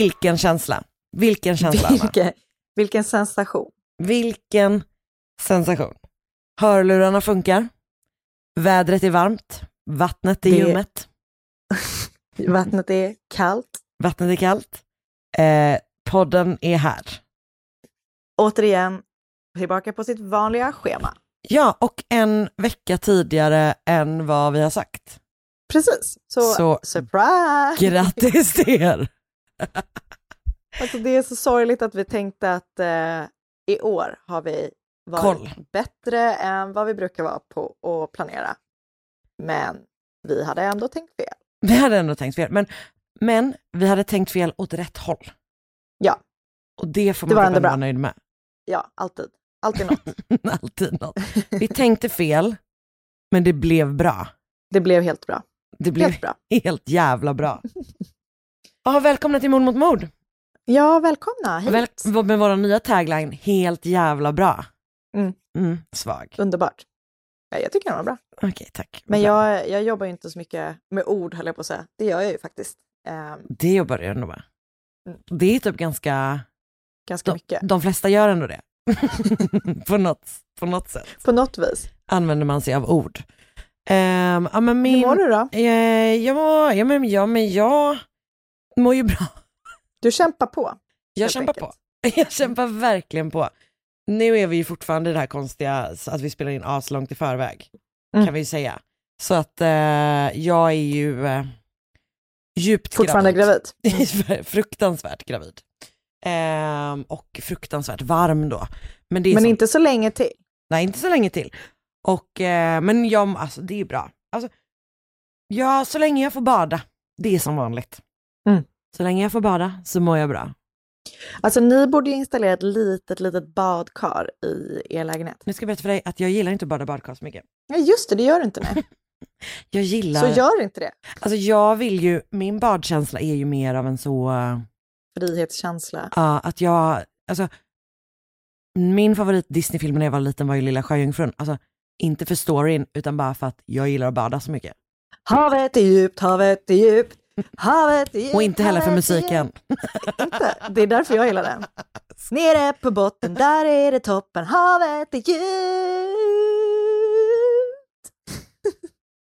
Vilken känsla. Vilken känsla. Vilken, vilken sensation. Vilken sensation. Hörlurarna funkar. Vädret är varmt. Vattnet är Det- ljummet. Vattnet är kallt. Vattnet är kallt. Eh, podden är här. Återigen, tillbaka på sitt vanliga schema. Ja, och en vecka tidigare än vad vi har sagt. Precis, så, Så- surprise! Grattis till er! Alltså, det är så sorgligt att vi tänkte att eh, i år har vi varit Koll. bättre än vad vi brukar vara på att planera. Men vi hade ändå tänkt fel. Vi hade ändå tänkt fel, men, men vi hade tänkt fel åt rätt håll. Ja. Och det får man vara nöjd med. Ja, alltid. Alltid något. Alltid något. Vi tänkte fel, men det blev bra. Det blev helt bra. Det blev Helt bra. helt jävla bra. Ja, välkomna till Mord mot mord. Ja, välkomna hit. Väl, med vår nya tagline, helt jävla bra. Mm. Mm, svag. Underbart. Ja, jag tycker den var bra. Okej, tack. Men jag, jag jobbar ju inte så mycket med ord, höll jag på att säga. Det gör jag ju faktiskt. Ehm, Det jobbar du ändå med. Mm. Det är typ ganska, ganska de, mycket. de flesta gör ändå det. på, något, på något sätt På något vis. använder man sig av ord. Um, ja, men min, Hur mår du då? Eh, jag, mår, ja, men, ja, men jag mår ju bra. Du kämpar på. Jag kämpar enkelt. på. Jag kämpar verkligen på. Nu är vi ju fortfarande i det här konstiga att vi spelar in aslångt i förväg, Mm. kan vi ju säga. Så att eh, jag är ju eh, djupt Fortfarande gravid. gravid. fruktansvärt gravid. Ehm, och fruktansvärt varm då. Men, Men som, inte så länge till. Nej, inte så länge till. Och, eh, men jag, alltså, det är bra. Alltså, ja, så länge jag får bada, det är som vanligt. Så länge jag får bada så mår jag bra. Alltså ni borde installera ett litet, litet badkar i er lägenhet. Nu ska jag berätta för dig att jag gillar inte att bada badkar så mycket. Ja just det, det gör du inte nej. Jag gillar, Så gör inte det. alltså jag vill ju, min badkänsla är ju mer av en så, uh, Frihetskänsla. att jag, alltså min favorit Disneyfilm när jag var liten var ju Lilla Sjöjungfrun. Alltså inte för storyn utan bara för att jag gillar att bada så mycket. Havet är djupt, havet är djupt, havet djupt. Och inte heller för musiken. Inte. Det är därför jag gillar den. Nere på botten, där är det toppen, havet är djupt.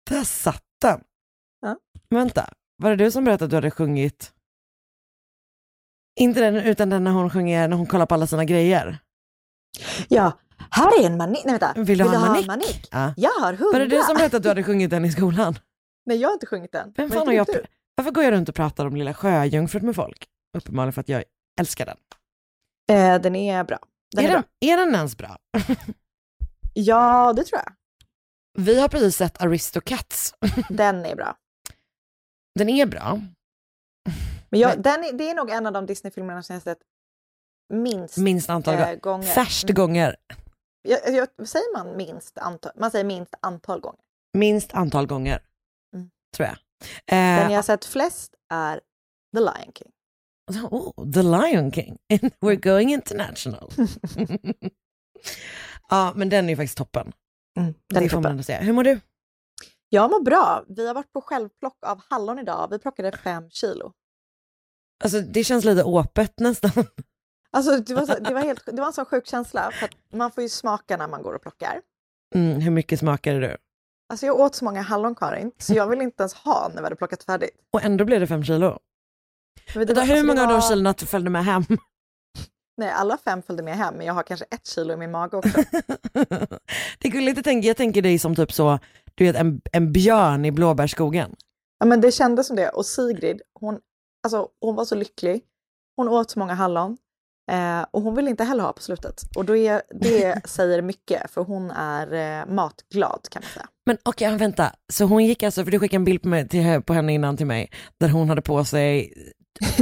Där satt den. Ja. Vänta, var det du som berättade att du hade sjungit? Inte den, utan den när hon sjunger, när hon kollar på alla sina grejer. Ja, här är en manik. Nej vänta. Vill du ha en manik? Ja. Jag har hundra. Var det du som berättade att du hade sjungit den i skolan? Nej, jag har inte sjungit den. Vem fan har jag, du? Varför går jag runt och pratar om Lilla Sjöjungfrun med folk? Uppenbarligen för att jag älskar den. Eh, den är bra. Den är, är, bra. den, är den ens bra? Ja, det tror jag. Vi har precis sett Aristocats. Den är bra. Den är bra. Men jag, Men- den är, det är nog en av de Disney-filmerna som jag sett minst Minst antal gånger. gånger. Färst Mm. gånger. Jag, jag, säger man minst antal? Man säger minst antal gånger. Minst antal gånger. Mm. Tror jag. Den Eh, jag har sett flest är The Lion King. Oh, The Lion King. We're going international. ja, men den är ju faktiskt toppen. Mm, den det får man ändå säga. Hur mår du? Jag mår bra. Vi har varit på självplock av hallon idag. Vi plockade fem kilo. Alltså det känns lite åpet nästan. Alltså, det, var så, det, var helt, det var en sån sjuk känsla. För att man får ju smaka när man går och plockar. Mm, hur mycket smakade du? Alltså jag åt så många hallon, Karin, så jag vill inte ens ha när vi hade plockat färdigt. Och ändå blev det fem kilo. Men det var- hur alltså, det många av de kilona följde med hem? Nej, alla fem följde med hem, men jag har kanske ett kilo i min mage också. det är att tänka, jag tänker dig som typ så, du vet en, en björn i blåbärsskogen. Ja, men det kändes som det. Och Sigrid, hon, alltså, hon var så lycklig. Hon åt så många hallon. Eh, och hon ville inte heller ha på slutet. Och då är, det säger mycket, för hon är eh, matglad kan man säga. Men okej, vänta. Så hon gick alltså, för du skickade en bild på, mig, till, på henne innan till mig, där hon hade på sig,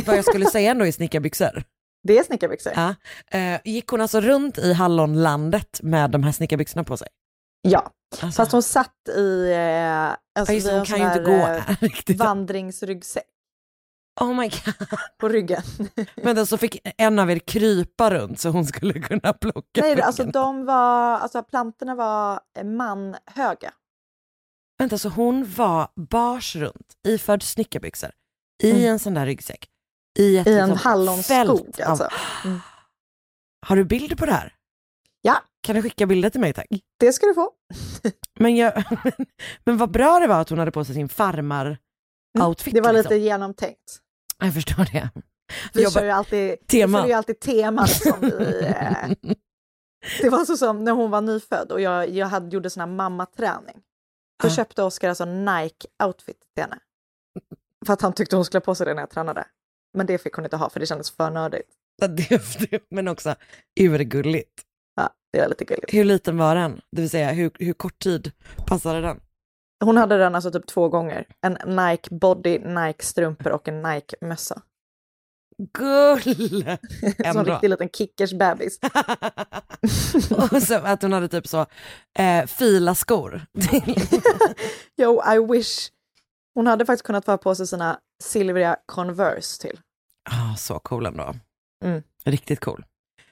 vad jag skulle säga ändå i snickarbyxor. Det är snickarbyxor. Ja. Eh, gick hon alltså runt i hallonlandet med de här snickarbyxorna på sig? Ja, Alltså, fast hon satt i eh, alltså, ja, just, hon kan ju inte gå eh, vandringsryggsäck Oh my god. på ryggen. Men då så fick en av er krypa runt så hon skulle kunna plocka Nej, alltså de var, alltså plantorna var eh, manhöga. Vänta, så hon var bars runt, iförd snickarbyxor, i Mm. en sån där ryggsäck, i ett I en liksom hallonskog av- alltså. Mm. Har du bilder på det här? Ja. Kan du skicka bilder till mig tack? Det ska du få. Men, jag, men vad bra det var att hon hade på sig sin farmar-outfit. Det var lite liksom. genomtänkt. Jag förstår det. Vi Jobbar- kör ju alltid, Tema. vi följer ju alltid teman som vi, eh, Det var så som när hon var nyfödd och jag, jag hade, gjorde sån här mammaträning. Då Ah. köpte Oskar alltså Nike-outfit till henne. För att han tyckte hon skulle ha på sig det när jag tränade. Men det fick hon inte ha för det kändes för nördigt. Men också urgulligt. Ja, det är lite gulligt. Hur liten var den? Det vill säga hur, hur kort tid passade den? Hon hade den alltså typ två gånger. En Nike body, Nike strumpor och en Nike mössa. Gull! Som en riktig liten kickers bebis. och så att hon hade typ så eh, fila skor. Jo, I wish. Hon hade faktiskt kunnat få på sig sina silvriga Converse till. ah, så cool ändå. Mm. Riktigt cool.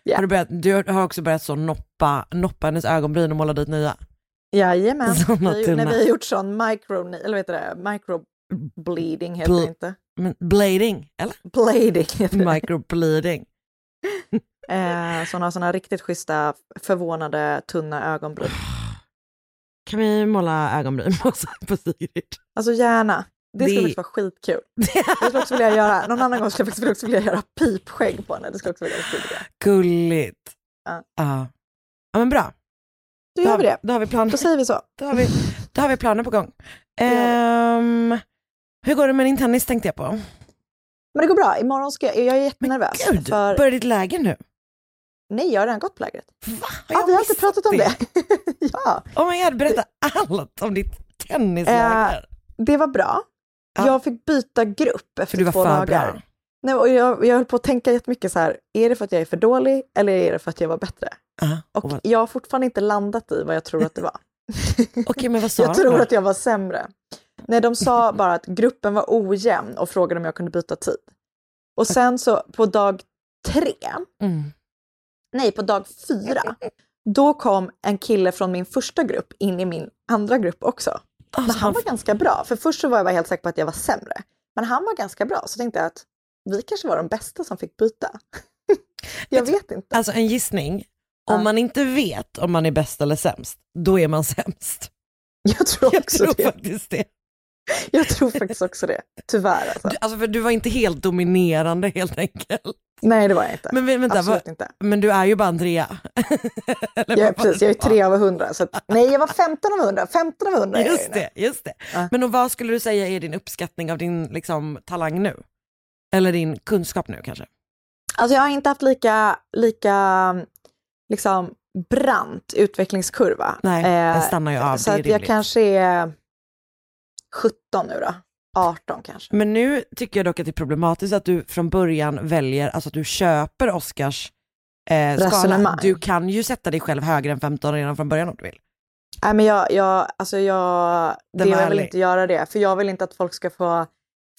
Ja. Har du, börjat, du har också börjat så noppa, noppa hennes ögonbryn och måla dit nya. Jajamän. Vi, tunna. när vi har gjort sån micro, eller vad heter det, microbleeding heter Bl- det inte. Men blading, eller? Blading heter det. Microbleeding. Eh, så hon har såna riktigt schyssta, förvånade, tunna ögonbryn. Kan vi måla ögonbryn på, Sigrid? Alltså gärna. Det skulle faktiskt vara skitkul. Jag skulle också vilja göra, någon annan gång skulle jag faktiskt också vilja göra pipskägg på henne. Det skulle också vilja vara. Gulligt. Ja. Ja. ja men bra. Då gör har, vi det. då har vi planer, Då säger vi så. då har vi, då har vi planer på gång. Ehm, hur går det med din tennis tänkte jag på? Men det går bra. Imorgon ska jag, jag är jättenervös. Gud, för, börjar ditt läger nu? nej, jag har redan gått på lägret. Va? Ja, vi har inte pratat om det. ja, Oh my god, berätta allt om ditt tennisläger. det var bra. Ja. Jag fick byta grupp För efter du var två för dagar. bra. Nej, och jag, jag höll på att tänka jättemycket så här, är det för att jag är för dålig eller är det för att jag var bättre? Ja, Och vad- jag har fortfarande inte landat i vad jag tror att det var. Okej, men vad sa jag tror att jag var sämre. Nej, de sa bara att gruppen var ojämn och frågade om jag kunde byta tid. Och sen så på dag tre, Mm. nej på dag fyra, då kom en kille från min första grupp in i min andra grupp också. Alltså, Men han var ganska bra, för först så var jag helt säker på att jag var sämre. Men han var ganska bra, så tänkte jag att vi kanske var de bästa som fick byta. jag vet inte. alltså en gissning, Ja. om man inte vet om man är bäst eller sämst, då är man sämst. Jag tror Jag också tror det. faktiskt det. Jag tror faktiskt också det. Tyvärr alltså. Du, alltså för du var inte helt dominerande helt enkelt. Nej, det var jag inte. Men vä- vänta, Absolut vad, inte. men du är ju bara en trea. Jag är, var precis, jag är tre av hundra. Så att, nej, jag var 15 av 100. 15 av 100 är jag ju Just nu. det, just det. Ja. Men och vad skulle du säga är din uppskattning av din liksom, talang nu? Eller din kunskap nu kanske? Alltså jag har inte haft lika, lika liksom, brant utvecklingskurva. Nej, den stannar ju av, Så att jag kanske är 17 nu då. 18 kanske. Men nu tycker jag dock att det är problematiskt att du från början väljer, alltså att du köper Oscars eh, skala. Du kan ju sätta dig själv högre än 15 redan från början om du vill. Nej, men jag, jag, alltså jag, Den det jag vill inte göra det. För jag vill inte att folk ska få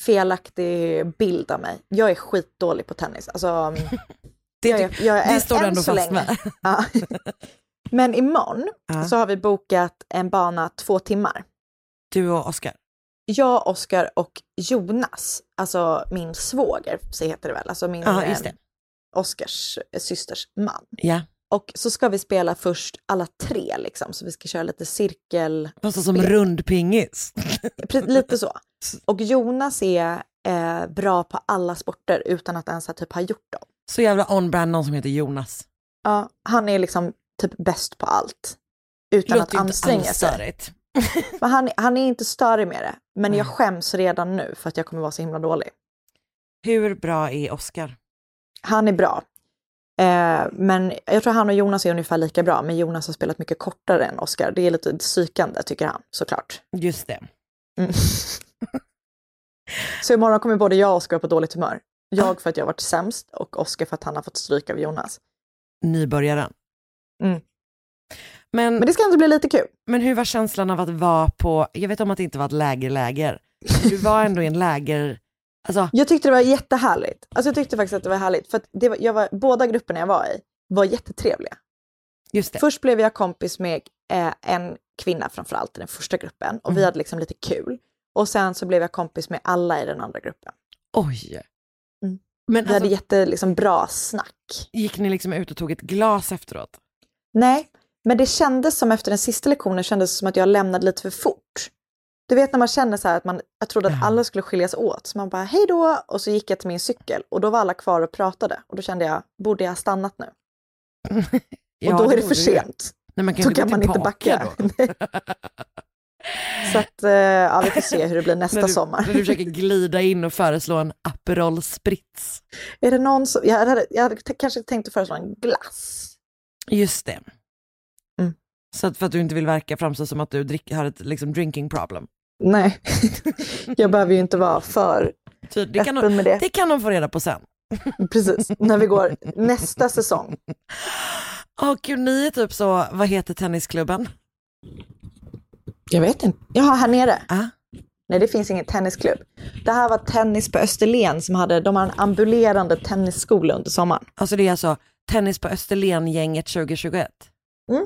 felaktig bild av mig. Jag är skitdålig på tennis. Alltså, Det, jag är, jag är, det än- står du än ändå fast med. Ja. Men imorgon Ja. så har vi bokat en bana två timmar. Du och Oscar. Jag, Oskar och Jonas, alltså min svåger, så heter det väl, alltså min Ja, eh, Oskars systers man. Ja, Och så ska vi spela först alla tre liksom, så vi ska köra lite cirkel, fast som rundpingis. lite så. Och Jonas är eh, bra på alla sporter utan att ens ha typ ha gjort dem. Så jävla on-brand någon som heter Jonas. Ja, han är liksom typ bäst på allt. Utan Låter att inte anstränga alls sig. Men han, han är inte störig med det. Men jag skäms redan nu för att jag kommer vara så himla dålig. Hur bra är Oscar? Han är bra. Eh, men jag tror han och Jonas är ungefär lika bra, men Jonas har spelat mycket kortare än Oscar. Det är lite psykande tycker han, såklart. Just det. Mm. så imorgon kommer både jag och Oscar på dåligt humör. Jag för att jag har varit sämst och Oscar för att han har fått stryk av Jonas. Nybörjaren. Mm. Men, Men det ska ändå bli lite kul. men hur var känslan av att vara på, jag vet om att det inte var ett lägerläger, men du var ändå i en läger, alltså Jag tyckte det var jättehärligt. Alltså jag tyckte faktiskt att det var härligt. För det var, jag var, båda grupperna jag var i var jättetrevliga. just det. Först blev jag kompis med eh, en kvinna framförallt i den första gruppen och vi Mm. hade liksom lite kul. Och sen så blev jag kompis med alla i den andra gruppen. Oj. Mm. Men Vi hade alltså, jätte liksom, bra snack. gick ni liksom ut och tog ett glas efteråt? Nej, men det kändes som efter den sista lektionen kändes som att jag lämnade lite för fort. Du vet när man känner så här att man, jag trodde att Ja. alla skulle skiljas åt, så man bara hej då och så gick jag till min cykel och då var alla kvar och pratade och då kände jag, borde jag ha stannat nu? och då är det för sent. Nej, man kan Då kan man inte backa. Så att, eh, ja vi får se hur det blir nästa när, du, sommar. när du försöker glida in och föreslå en Aperol Spritz. Är det någon som, jag hade, jag hade kanske tänkt att föreslå en glass. Just det. Mm. Så att för att du inte vill verka framstå som att du drick, har ett liksom, drinking problem. Nej, jag behöver ju inte vara för Så det, öppen med det. det kan de få reda på sen. Precis, när vi går nästa säsong. Åh gud, ni är typ så, vad heter tennisklubben? Jag vet inte. Jaha, här nere. Ah, Nej, det finns ingen tennisklubb. Det här var Tennis på Österlen som hade, de har en ambulerande tennisskola under sommaren. alltså det är alltså Tennis på Österlen-gänget 2021. Mm.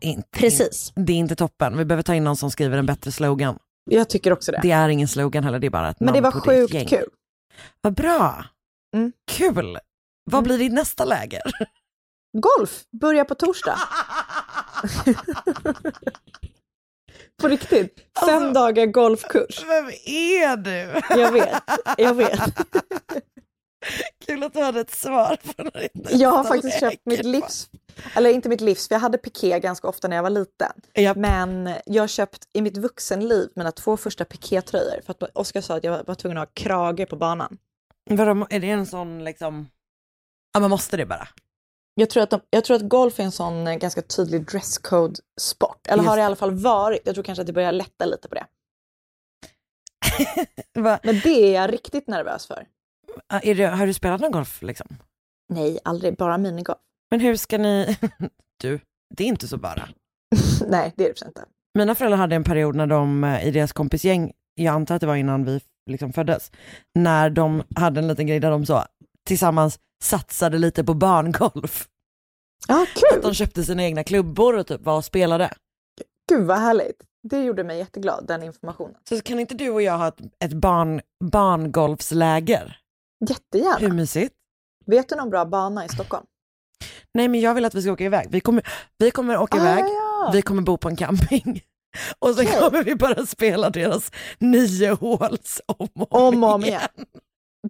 Inte, Precis. Det är inte toppen, vi behöver ta in någon som skriver en bättre slogan. Jag tycker också det. Det är ingen slogan heller, det är bara ett Men det var sjukt gäng. kul. Vad bra! Mm. Kul! Vad Mm. blir ditt nästa läger? Golf börjar på torsdag. på riktigt. Fem Alltså- dagar golfkurs. Vem är du? Jag vet, jag vet. Kul att du hade ett svar på nästa Jag har faktiskt läger. köpt mitt livs, eller inte mitt livs, för jag hade piké ganska ofta när jag var liten. Japp. Men jag har köpt i mitt vuxenliv mina två första pikétröjor för att Oskar sa att jag var tvungen att ha krage på banan. Vadå, är det en sån liksom, ja man måste det bara. Jag tror, att de, jag tror att golf är en sån eh, ganska tydlig dresscode-sport. Eller har Just det i alla fall varit. Jag tror kanske att det börjar lätta lite på det. Men det är jag riktigt nervös för. Är det, har du spelat någon golf liksom? Nej, aldrig. Bara minigolf. Men hur ska ni, du, det är inte så bara. Nej, det är det inte. Mina föräldrar hade en period när de eh, i deras kompisgäng, jag antar att det var innan vi liksom föddes, när de hade en liten grej där de så tillsammans satsade lite på barngolf. Ja, Att de kul! köpte sina egna klubbor och typ var och spelade. Gud vad härligt. Det gjorde mig jätteglad, den informationen. Så kan inte du och jag ha ett, ett barn, barngolfsläger? Jättegärna. Hur mysigt? Vet du någon bra bana i Stockholm? Nej men jag vill att vi ska åka iväg. Vi kommer, vi kommer åka iväg, Ah, ja. vi kommer bo på en camping. Och sen Okej. kommer vi bara spela deras nio håls om och Om om igen.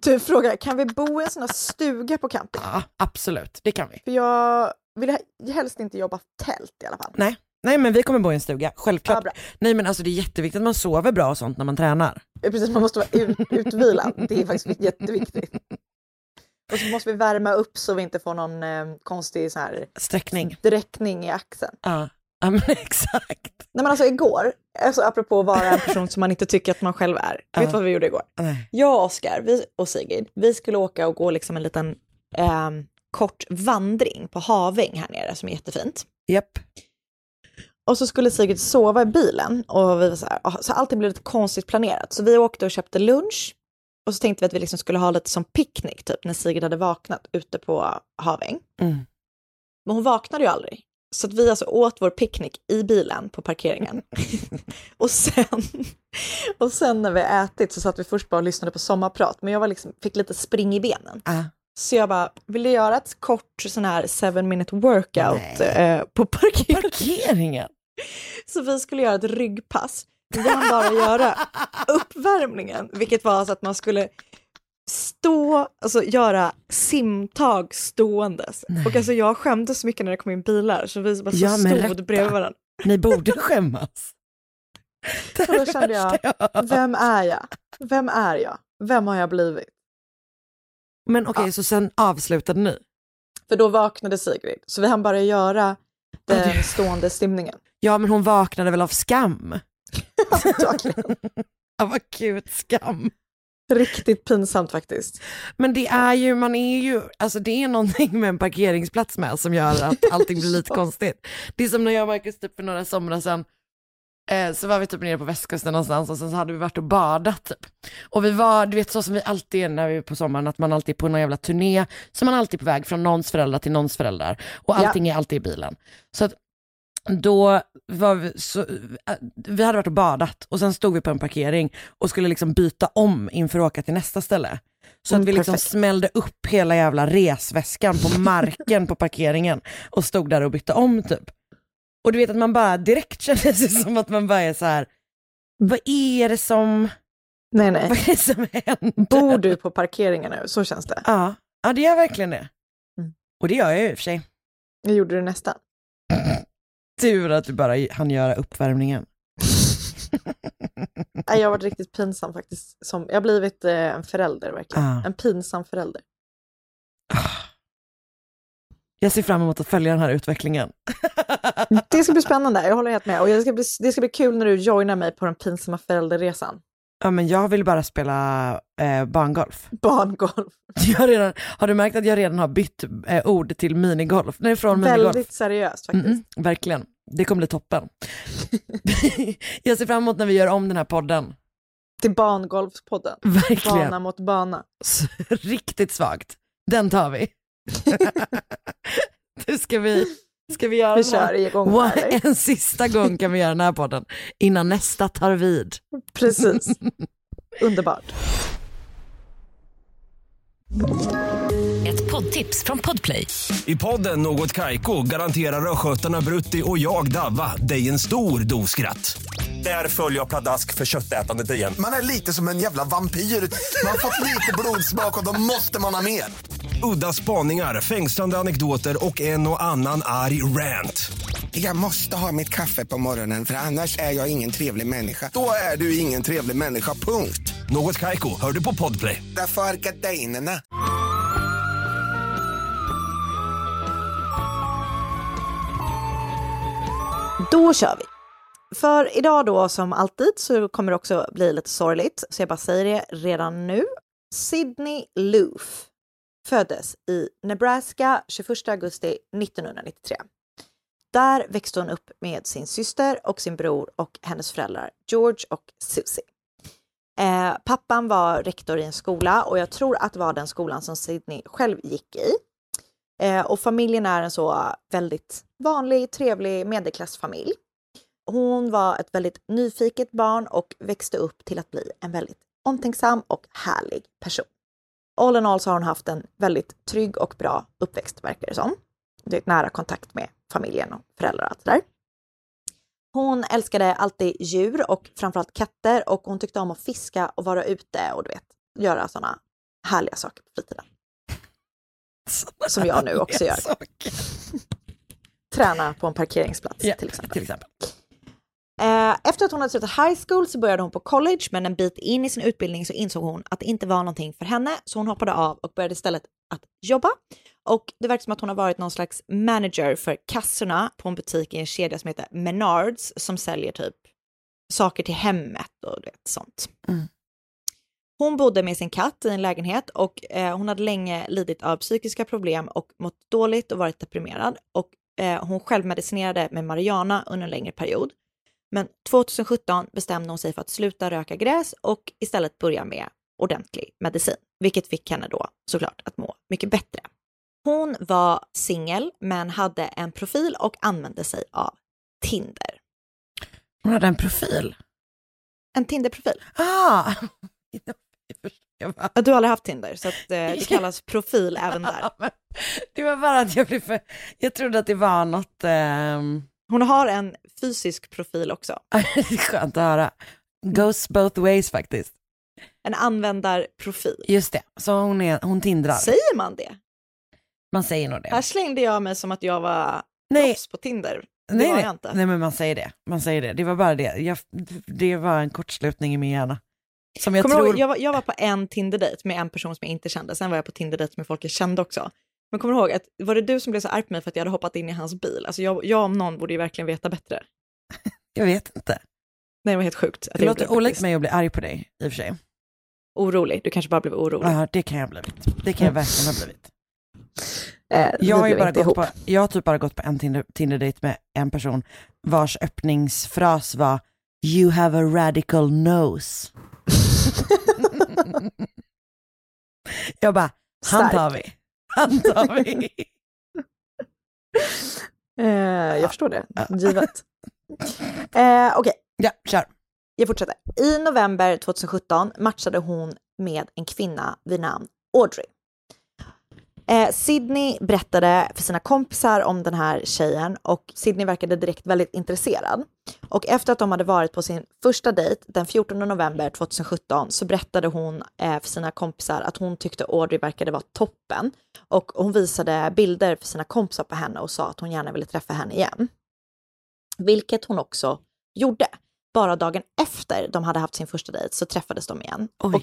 Du frågar, kan vi bo i en sån här stuga på camping? Ja, absolut, det kan vi. För jag vill he- helst inte jobba tält i alla fall. Nej, nej men vi kommer bo i en stuga, självklart. Ja, nej men alltså det är jätteviktigt att man sover bra och sånt när man tränar. Precis, man måste vara ut, utvilad. Det är faktiskt jätteviktigt. Och så måste vi värma upp så vi inte får någon eh, konstig så här Sträckning. dräckning i axeln. Ja, ja men exakt. Nej men alltså igår, alltså apropå att vara en person som man inte tycker att man själv är. Ja. Vet du vad vi gjorde igår? Nej. Jag och Oskar och Sigrid, vi skulle åka och gå liksom en liten ehm, kort vandring på Haväng här nere som är jättefint. Japp. Och så skulle Sigrid sova i bilen och vi var så här, ah, så allting blev lite konstigt planerat. Så vi åkte och köpte lunch och så tänkte vi att vi liksom skulle ha lite som picknick typ när Sigrid hade vaknat ute på Haväng. Mm. Men hon vaknade ju aldrig. Så att vi alltså åt vår picknick i bilen på parkeringen. och, sen, och sen när vi ätit så satt vi först bara och lyssnade på sommarprat. Men jag var liksom, fick lite spring i benen. Ah. Så jag bara, vill du göra ett kort sån här seven minute workout eh, på parkeringen? Parkeringen. Så vi skulle göra ett ryggpass. Vi hann bara göra uppvärmningen, vilket var så att man skulle stå, alltså göra simtag ståendes. Nej. Och alltså jag skämdes så mycket när det kom in bilar så vi bara så Ja, stod rätta. bredvid varandra. Ni borde skämmas. Det Och då kände jag- vem är jag? Vem är jag? Vem har jag blivit? Men okej, Ja. så sen avslutade ni? För då vaknade Sigrid, så vi hann bara göra den stående stimningen. Ja, men hon vaknade väl av skam? Antagligen. Av akut skam. Riktigt pinsamt faktiskt. Men det är ju, man är ju, alltså det är någonting med en parkeringsplats med som gör att allting blir lite konstigt. Det är som när jag och Marcus typ för några somrar sedan, eh, så var vi typ nere på västkusten någonstans och sen så hade vi varit och badat typ. Och vi var, du vet så som vi alltid är när vi är på sommaren, att man alltid är på någon jävla turné, så man är alltid på väg från någons föräldrar till någons föräldrar. Och Ja. allting är alltid i bilen. Så att då var vi, så, äh, vi hade varit och badat och sen stod vi på en parkering och skulle liksom byta om inför att åka till nästa ställe. Så Mm, att vi liksom perfekt. smällde upp hela jävla resväskan på marken på parkeringen och stod där och bytte om typ. Och du vet att man bara direkt känner sig som att man bara är så här. vad är det som, Nej, nej. vad är det som händer? Bor du på parkeringen nu? Så känns det. Ja, ja det gör verkligen det. Mm. Och det gör jag ju i och för sig. Jag gjorde det nästan. Tur att vi bara hann göra uppvärmningen. Nej, jag har varit riktigt pinsam faktiskt. Som, jag har blivit eh, en förälder verkligen. Ja. En pinsam förälder. Jag ser fram emot att följa den här utvecklingen. Det ska bli spännande, jag håller helt med. Och det ska bli, det ska bli kul när du joinar mig på den pinsamma förälderresan. Ja, men jag vill bara spela eh, barngolf. Barngolf. Jag har, redan, har du märkt att jag redan har bytt eh, ord till minigolf? Nej, från minigolf. Väldigt seriöst faktiskt. Mm, mm, verkligen. Det kommer bli toppen. jag ser fram emot när vi gör om den här podden. Till Barngolfspodden. Verkligen. Bana mot bana. Riktigt svagt. Den tar vi. du, ska vi, ska vi göra Vi den här? kör igång dig. en sista gång kan vi göra den här podden innan nästa tar vid. Precis. Underbart. Ett poddtips från Podplay. I podden Något Kaiko garanterar östgötarna Brutti och jag, Davva, dig en stor dos skratt. Där följer jag pladask för köttätandet igen. Man är lite som en jävla vampyr. Man har fått lite blodsmak och då måste man ha mer. Udda spaningar, fängslande anekdoter och en och annan arg rant. Jag måste ha mitt kaffe på morgonen för annars är jag ingen trevlig människa. Då är du ingen trevlig människa, punkt. Något Kaiko, hör du på Podplay. Därför är gardinerna. Då kör vi. För idag då som alltid så kommer det också bli lite sorgligt, så jag bara säger det redan nu. Sydney Loof föddes i Nebraska 21 augusti 1993. Där växte hon upp med sin syster och sin bror och hennes föräldrar George och Susie. Eh, pappan var rektor i en skola och jag tror att det var den skolan som Sydney själv gick i. Eh, och familjen är en så väldigt vanlig, trevlig medelklassfamilj. Hon var ett väldigt nyfiket barn och växte upp till att bli en väldigt omtänksam och härlig person. All in all så har hon haft en väldigt trygg och bra uppväxt verkar det som. Det är nära kontakt med familjen och föräldrar och allt det där. Hon älskade alltid djur och framförallt katter och hon tyckte om att fiska och vara ute och du vet, göra sådana härliga saker på fritiden. Som jag nu också gör. Träna på en parkeringsplats Ja, till exempel. till exempel. Eh, Efter att hon hade slutat high school så började hon på college, men en bit in i sin utbildning så insåg hon att det inte var någonting för henne, så hon hoppade av och började istället att jobba. Och det verkar som att hon har varit någon slags manager för kassorna på en butik i en kedja som heter Menards som säljer typ saker till hemmet och vet, sånt. Mm. Hon bodde med sin katt i en lägenhet och eh, hon hade länge lidit av psykiska problem och mått dåligt och varit deprimerad. Och eh, hon självmedicinerade med marijuana under en längre period. Men 2017 bestämde hon sig för att sluta röka gräs och istället börja med ordentlig medicin, vilket fick henne då såklart att må mycket bättre. Hon var singel men hade en profil och använde sig av Tinder. Hon hade en profil. En Tinder-profil. Ah! Du har aldrig haft Tinder, så att, eh, det kallas profil även där. Det var bara att jag blev för... Jag trodde att det var något... ehm, Hon har en fysisk profil också. skönt att höra. Goes both ways faktiskt. En användarprofil. Just det, så hon, är, hon tindrar. Säger man det? Man säger nog Här det. slängde jag mig som att jag var Nej, proffs på Tinder. Det nej, var jag inte. nej men man säger det. Man säger det. Det var bara det. Jag, det var en kortslutning i min hjärna. Som jag Kommer tror... ihåg, jag, var, jag var på en Tinder-dejt med en person som jag inte kände, sen var jag på Tinder-dejt med folk jag kände också. Men kommer du ihåg, att, var det du som blev så arg på mig för att jag hade hoppat in i hans bil? Alltså jag, jag om någon borde ju verkligen veta bättre. Jag vet inte. Nej, det var helt sjukt. Att Det låter olikt mig att bli arg på dig i och för sig. Orolig, du kanske bara blev orolig. Ja, det kan jag ha blivit. Det kan jag verkligen ha blivit. Eh, Jag har, ju bara gått ihop. på, jag har typ bara gått på en Tinder- Tinder-dejt med en person vars öppningsfras var You have a radical nose. jag bara, han tar vi. Han tar vi. Eh, jag förstår det, givet. Eh, Okej, ja, kör. jag fortsätter. I november 2017 matchade hon med en kvinna vid namn Audrey. Eh, Sydney berättade för sina kompisar om den här tjejen och Sydney verkade direkt väldigt intresserad. Och efter att de hade varit på sin första dejt den 14 november 2017 så berättade hon eh, för sina kompisar att hon tyckte Audrey verkade vara toppen. Och hon visade bilder för sina kompisar på henne och sa att hon gärna ville träffa henne igen. Vilket hon också gjorde. Bara dagen efter de hade haft sin första dejt så träffades de igen. Oj. Och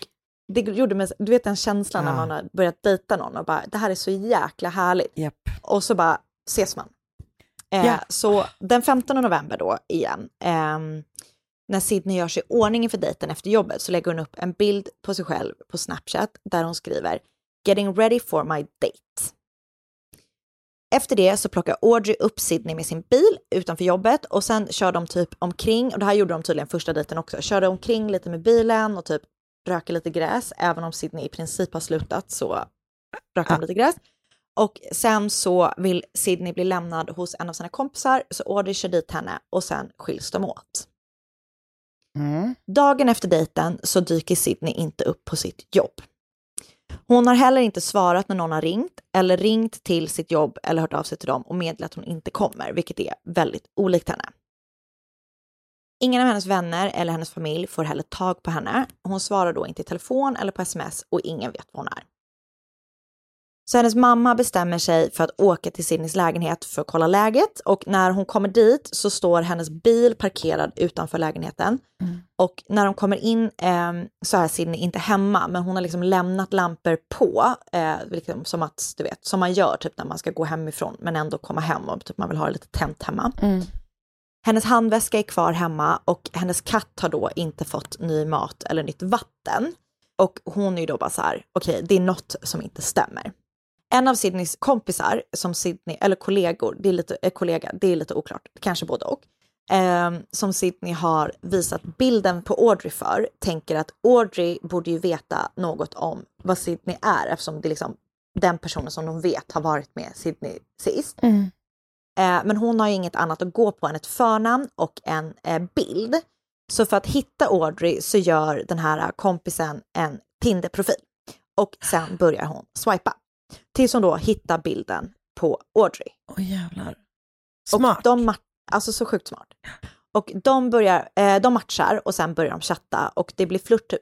det gjorde mig, du vet den känslan när Ja. man har börjat dejta någon och bara det här är så jäkla härligt. Japp. Och så bara ses man. Eh, Ja. Så den 15 november då igen, ehm, när Sydney gör sig i ordning inför dejten efter jobbet så lägger hon upp en bild på sig själv på Snapchat där hon skriver “Getting ready for my date”. Efter det så plockar Audrey upp Sydney med sin bil utanför jobbet och sen kör de typ omkring, och det här gjorde de tydligen första dejten också, körde omkring lite med bilen och typ röker lite gräs, även om Sydney i princip har slutat så röker de lite gräs. Och sen så vill Sydney bli lämnad hos en av sina kompisar, så Audrey kör dit henne och sen skiljs de åt. Mm. Dagen efter dejten så dyker Sydney inte upp på sitt jobb. Hon har heller inte svarat när någon har ringt eller ringt till sitt jobb eller hört av sig till dem och meddelat att hon inte kommer, vilket är väldigt olikt henne. Ingen av hennes vänner eller hennes familj får heller tag på henne. Hon svarar då inte i telefon eller på sms och ingen vet var hon är. Så hennes mamma bestämmer sig för att åka till Sydneys lägenhet för att kolla läget och när hon kommer dit så står hennes bil parkerad utanför lägenheten. Och när de kommer in eh, så är Sydney inte hemma, men hon har liksom lämnat lampor på, eh, liksom som att du vet, som man gör typ när man ska gå hemifrån, men ändå komma hem och typ man vill ha det lite tänt hemma. Mm. Hennes handväska är kvar hemma och hennes katt har då inte fått ny mat eller nytt vatten. Och hon är ju då bara så här, okej, det är något som inte stämmer. En av Sydneys kompisar, som Sydney, eller kollegor, det är lite, eh, kollega, det är lite oklart, kanske både och, eh, som Sydney har visat bilden på Audrey för, tänker att Audrey borde ju veta något om vad Sydney är, eftersom det är liksom den personen som de vet har varit med Sydney sist. Mm. Eh, men hon har ju inget annat att gå på än ett förnamn och en eh, bild. Så för att hitta Audrey så gör den här kompisen en Tinder-profil och sen börjar hon swipa. Tills hon då hittar bilden på Audrey. Åh jävlar. Och Smart. de, alltså så sjukt smart. Och de, börjar, eh, de matchar och sen börjar de chatta och det blir flört,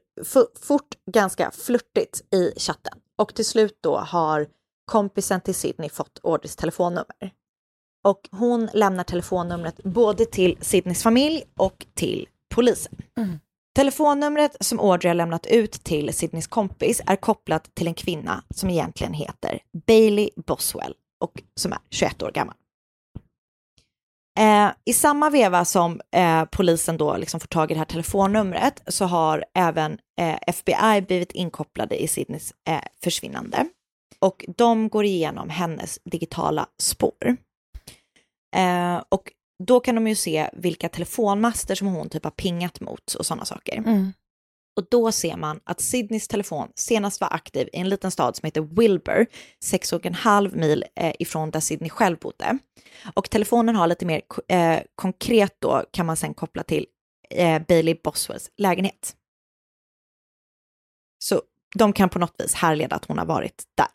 fort ganska flörtigt i chatten. Och till slut då har kompisen till Sydney fått Audreys telefonnummer. Och hon lämnar telefonnumret både till Sydneys familj och till polisen. Mm. Telefonnumret som Audrey har lämnat ut till Sydneys kompis är kopplat till en kvinna som egentligen heter Bailey Boswell och som är 21 år gammal. Eh, I samma veva som eh, polisen då liksom får tag i det här telefonnumret så har även eh, FBI blivit inkopplade i Sydneys eh, försvinnande. Och de går igenom hennes digitala spår. Eh, och då kan de ju se vilka telefonmaster som hon typ har pingat mot och sådana saker. Mm. Och då ser man att Sydneys telefon senast var aktiv i en liten stad som heter Wilbur, sex och en halv mil eh, ifrån där Sydney själv bodde. Och telefonen har lite mer eh, konkret då kan man sen koppla till eh, Bailey Boswells lägenhet. Så de kan på något vis härleda att hon har varit där.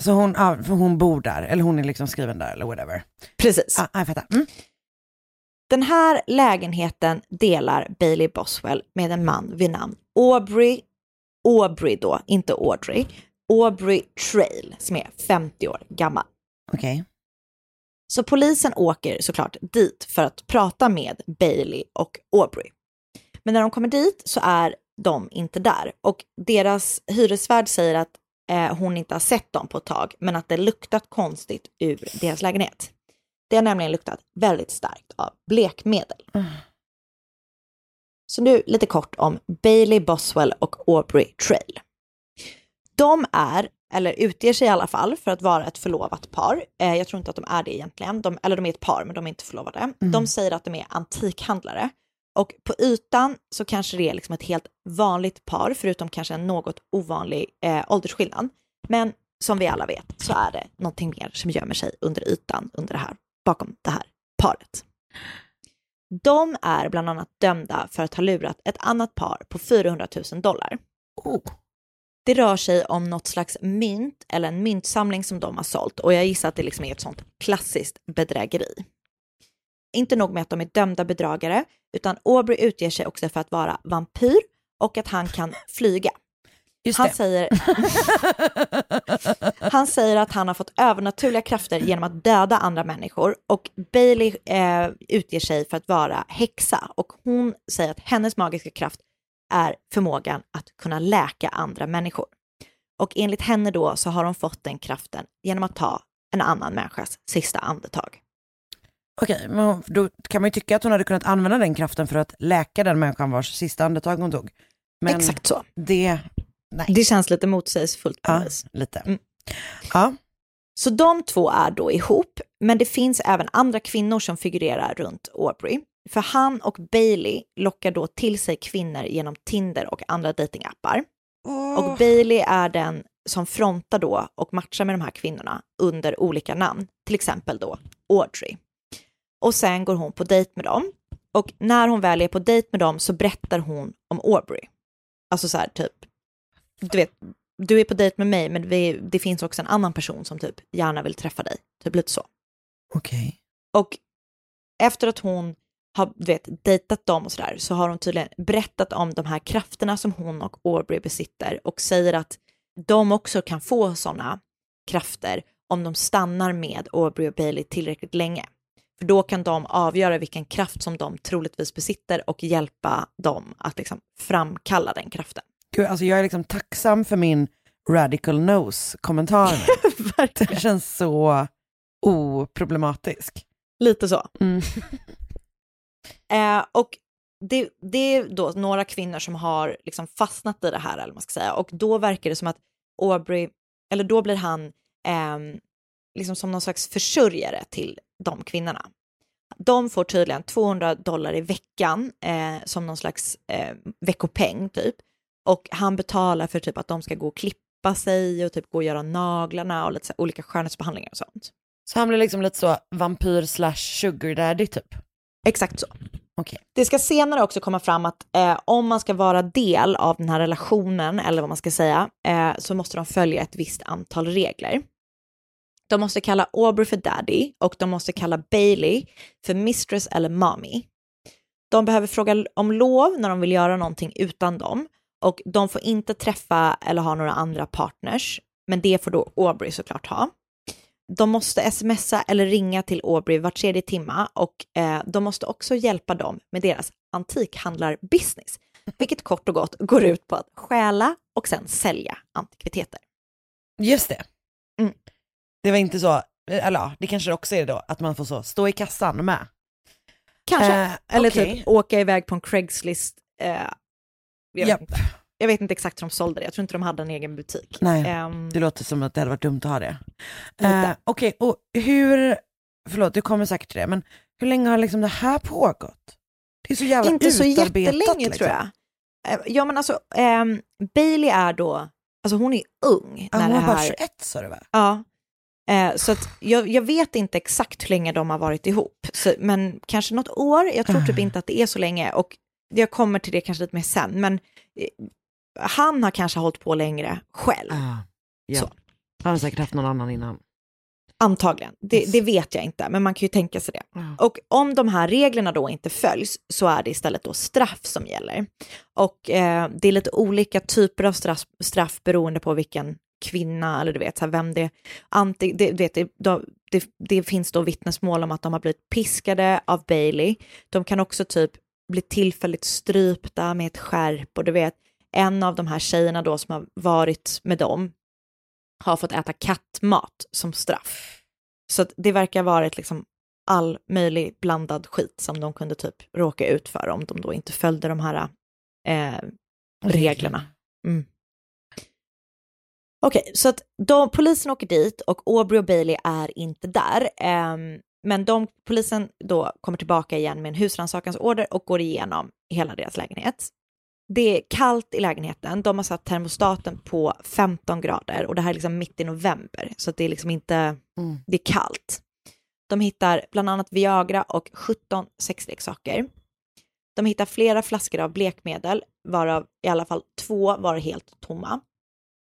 Så hon, ja, för hon bor där, eller hon är liksom skriven där eller whatever. Precis. Ja, jag fattar. Mm. Den här lägenheten delar Bailey Boswell med en man vid namn Aubrey, Aubrey då, inte Audrey, Aubrey Trail som är 50 år gammal. Okej. Så polisen åker såklart dit för att prata med Bailey och Aubrey. Men när de kommer dit så är de inte där och deras hyresvärd säger att eh, hon inte har sett dem på ett tag, men att det luktat konstigt ur deras lägenhet. Det har nämligen luktat väldigt starkt av blekmedel. Så nu lite kort om Bailey Boswell och Aubrey Trail. De är, eller utger sig i alla fall, för att vara ett förlovat par. Eh, jag tror inte att de är det egentligen, de, eller de är ett par men de är inte förlovade. De säger att de är antikhandlare. Och på ytan så kanske det är liksom ett helt vanligt par, förutom kanske en något ovanlig eh, åldersskillnad. Men som vi alla vet så är det någonting mer som gömmer sig under ytan, under det här, bakom det här paret. De är bland annat dömda för att ha lurat ett annat par på 400 000 dollar. Det rör sig om något slags mynt eller en myntsamling som de har sålt och jag gissar att det liksom är ett sånt klassiskt bedrägeri. Inte nog med att de är dömda bedragare, utan Aubrey utger sig också för att vara vampyr och att han kan flyga. Just Han det. säger, han säger att han har fått övernaturliga krafter genom att döda andra människor och Bailey eh, utger sig för att vara häxa och hon säger att hennes magiska kraft är förmågan att kunna läka andra människor. Och enligt henne då så har hon fått den kraften genom att ta en annan människas sista andetag. Okej, men då kan man ju tycka att hon hade kunnat använda den kraften för att läka den människan vars sista andetag hon tog. Men Exakt så. det, nej. Det känns lite motsägelsefullt på ja, vis. lite. Mm. Ja, Så de två är då ihop, men det finns även andra kvinnor som figurerar runt Aubrey. För han och Bailey lockar då till sig kvinnor genom Tinder och andra datingappar. Och Bailey är den som frontar då och matchar med de här kvinnorna under olika namn, till exempel då Audrey. Och sen går hon på dejt med dem. Och när hon väl är på dejt med dem så berättar hon om Aubrey. Alltså så här typ, du vet, du är på dejt med mig men vi, det finns också en annan person som typ gärna vill träffa dig. Typ lite så. okej. Och efter att hon har du vet, dejtat dem och sådär så har hon tydligen berättat om de här krafterna som hon och Aubrey besitter och säger att de också kan få sådana krafter om de stannar med Aubrey och Bailey tillräckligt länge. För då kan de avgöra vilken kraft som de troligtvis besitter och hjälpa dem att liksom framkalla den kraften. Gud, alltså jag är liksom tacksam för min radical nose-kommentar. det känns så oproblematisk. Lite så. Mm. Eh, och det, det är då några kvinnor som har liksom fastnat i det här, eller man ska säga. Och då verkar det som att Aubrey, eller då blir han ehm, liksom som någon slags försörjare till de kvinnorna. De får tydligen 200 dollar i veckan eh, som någon slags eh, veckopeng typ. Och han betalar för typ att de ska gå och klippa sig och typ gå och göra naglarna och lite så olika skönhetsbehandlingar och sånt. Så han blir liksom lite så vampyr slash sugar daddy typ. Exakt så. Okej. Det ska senare också komma fram att eh, om man ska vara del av den här relationen, eller vad man ska säga, eh, så måste de följa ett visst antal regler. De måste kalla Aubrey för daddy och de måste kalla Bailey för mistress eller mommy. De behöver fråga om lov när de vill göra någonting utan dem och de får inte träffa eller ha några andra partners, men det får då Aubrey såklart ha. De måste smsa eller ringa till Aubrey var tredje timma och eh, de måste också hjälpa dem med deras antikhandlarbusiness, vilket kort och gott går ut på att stjäla och sen sälja antikviteter. Just det. Mm. Det var inte så, eller ja, det kanske också är då, att man får så stå i kassan med. Kanske. Eh, eller okej. typ åka iväg på en Craigslist. Eh, jag, Japp. vet inte. jag vet inte exakt hur de sålde det, jag tror inte de hade en egen butik. Nej, Ehm, det låter som att det hade varit dumt att ha det. Eh, Okej, och hur, förlåt du kommer säkert till det, men hur länge har liksom det här pågått? Det är så jävla inte så jättelänge liksom. tror jag. Eh, Ja men alltså, ehm, Bailey är då, alltså hon är ung Ja, när hon det var bara här 21 sa du va? Ja. Eh, så att jag, jag vet inte exakt hur länge de har varit ihop, så, men kanske något år. Jag tror typ Ah. inte att det är så länge och jag kommer till det kanske lite mer sen, men eh, han har kanske hållit på längre själv, ja. Så. Han har säkert haft någon annan innan. antagligen. Det, det vet jag inte, men man kan ju tänka sig det. Ja. Och om de här reglerna då inte följs så är det istället då straff som gäller. Och eh, det är lite olika typer av straff, straff beroende på vilken kvinna eller du vet så här, vem det, anti, det, vet, det, det, det finns då vittnesmål om att de har blivit piskade av Bailey. De kan också typ bli tillfälligt strypta med ett skärp och du vet en av de här tjejerna då som har varit med dem har fått äta kattmat som straff. Så det verkar vara ett liksom all möjlig blandad skit som de kunde typ råka ut för om de då inte följde de här eh, reglerna. Mm. Okej, så att de, polisen åker dit och Aubrey och Bailey är inte där. ehm, men de, polisen då kommer tillbaka igen med en husrannsakansorder och går igenom hela deras lägenhet. Det är kallt i lägenheten. De har satt termostaten på 15 grader och det här är liksom mitt i november så att det är liksom inte, det är kallt. De hittar bland annat Viagra och 17 sexleksaker. De hittar flera flaskor av blekmedel, varav i alla fall två var helt tomma.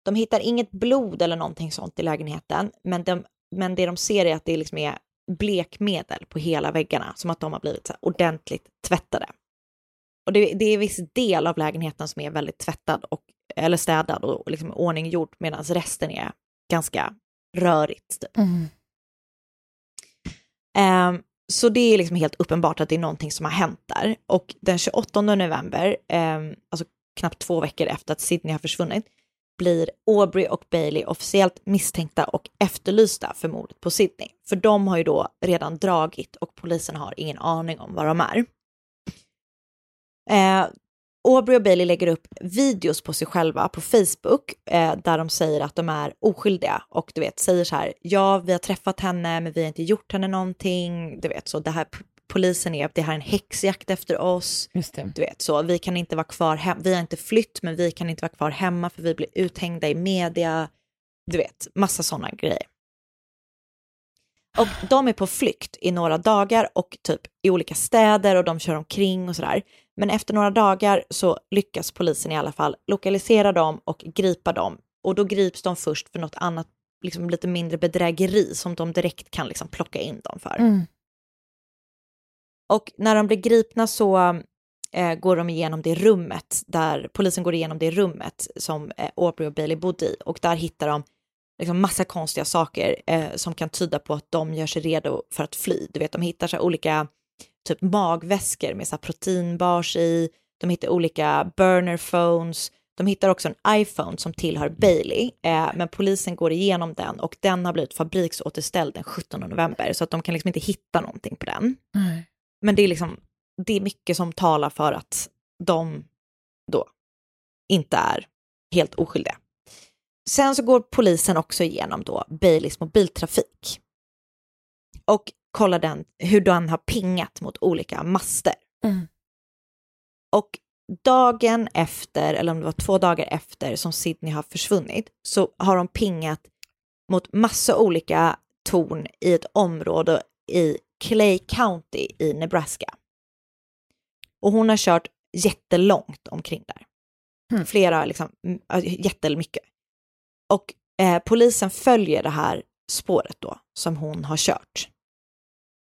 De hittar inget blod eller någonting sånt i lägenheten, men, de, men det de ser är att det liksom är blekmedel på hela väggarna, som att de har blivit så ordentligt tvättade. Och det, det är viss del av lägenheten som är väldigt tvättad och, eller städad och liksom ordninggjord, medan resten är ganska rörigt. Typ. Ehm, så det är liksom helt uppenbart att det är någonting som har hänt där. Och den 28 november, ehm, alltså knappt två veckor efter att Sydney har försvunnit, blir Aubrey och Bailey officiellt misstänkta och efterlysta för mordet på Sydney. För de har ju då redan dragit och polisen har ingen aning om var de är. Eh, Aubrey och Bailey lägger upp videos på sig själva på Facebook eh, där de säger att de är oskyldiga och du vet säger så här, ja vi har träffat henne men vi har inte gjort henne någonting, du vet så det här polisen är, det här är en häxjakt efter oss, du vet så, vi kan inte vara kvar hem, vi har inte flytt men vi kan inte vara kvar hemma för vi blir uthängda i media, du vet, massa sådana grejer. Och de är på flykt i några dagar och typ i olika städer och de kör omkring och sådär. Men efter några dagar så lyckas polisen i alla fall lokalisera dem och gripa dem. Och då grips de först för något annat, liksom lite mindre bedrägeri som de direkt kan liksom plocka in dem för. Mm. Och när de blir gripna så eh, går de igenom det rummet där polisen går igenom det rummet som eh, Aubrey och Bailey bodde i och där hittar de liksom massa konstiga saker eh, som kan tyda på att de gör sig redo för att fly. Du vet, de hittar så här olika typ magväskor med så här proteinbars i, de hittar olika burner phones, de hittar också en iPhone som tillhör Bailey, eh, men polisen går igenom den och den har blivit fabriksåterställd den 17 november så att de kan liksom inte hitta någonting på den. Nej. Men det är liksom, det är mycket som talar för att de då inte är helt oskyldiga. Sen så går polisen också igenom då Baileys mobiltrafik och kollar den, hur den har pingat mot olika master. Mm. Och dagen efter, eller om det var två dagar efter som Sydney har försvunnit, så har de pingat mot massa olika torn i ett område i Clay County i Nebraska. Och hon har kört jättelångt omkring där. Mm. Flera, liksom, jättemycket. Och eh, polisen följer det här spåret då som hon har kört.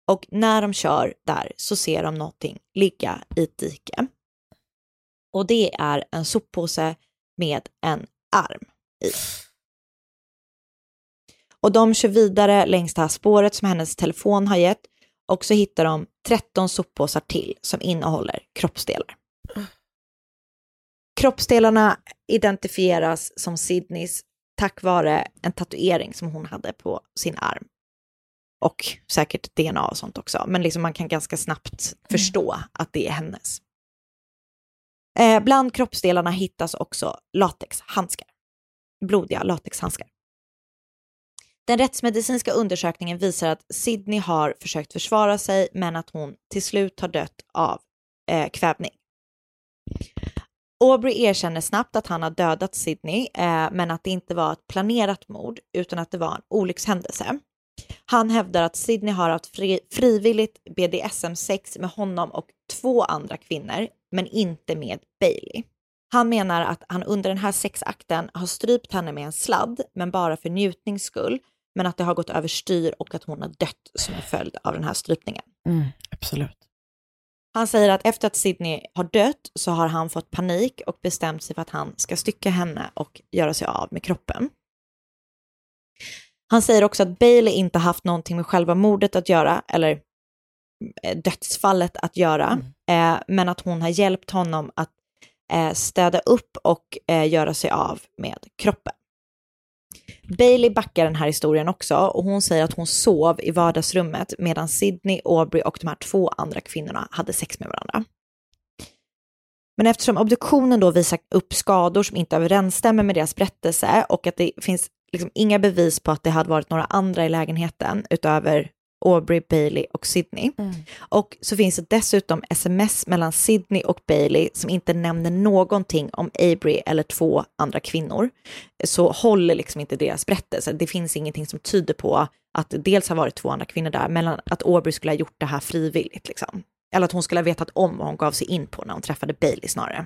Och när de kör där så ser de någonting ligga i ett dike. Och det är en soppåse med en arm i. Och de kör vidare längs det här spåret som hennes telefon har gett och så hittar de 13 soppåsar till som innehåller kroppsdelar. Kroppsdelarna identifieras som Sydneys tack vare en tatuering som hon hade på sin arm. Och säkert DNA och sånt också, men liksom man kan ganska snabbt förstå att det är hennes. Eh, bland kroppsdelarna hittas också latexhandskar, blodiga latexhandskar. Den rättsmedicinska undersökningen visar att Sydney har försökt försvara sig men att hon till slut har dött av eh, kvävning. Aubrey erkänner snabbt att han har dödat Sydney eh, men att det inte var ett planerat mord utan att det var en olyckshändelse. Han hävdar att Sydney har haft fri, frivilligt BDSM-sex med honom och två andra kvinnor men inte med Bailey. Han menar att han under den här sexakten har strypt henne med en sladd, men bara för njutnings skull, men att det har gått överstyr och att hon har dött som en följd av den här strypningen. Mm, absolut. Han säger att efter att Sydney har dött så har han fått panik och bestämt sig för att han ska stycka henne och göra sig av med kroppen. Han säger också att Bailey inte haft någonting med själva mordet att göra, eller eh, dödsfallet att göra, eh, men att hon har hjälpt honom att eh, städa upp och eh, göra sig av med kroppen. Bailey backar den här historien också och hon säger att hon sov i vardagsrummet medan Sydney, Aubrey och de här två andra kvinnorna hade sex med varandra. Men eftersom obduktionen då visar upp skador som inte överensstämmer med deras berättelse och att det finns liksom inga bevis på att det hade varit några andra i lägenheten utöver Aubrey, Bailey och Sydney. Och så finns det dessutom sms mellan Sydney och Bailey som inte nämner någonting om Avery eller två andra kvinnor. Så håller liksom inte deras berättelse. Det finns ingenting som tyder på att det dels har varit två andra kvinnor där, men att Aubrey skulle ha gjort det här frivilligt. Liksom. Eller att hon skulle ha vetat om vad hon gav sig in på när hon träffade Bailey snarare.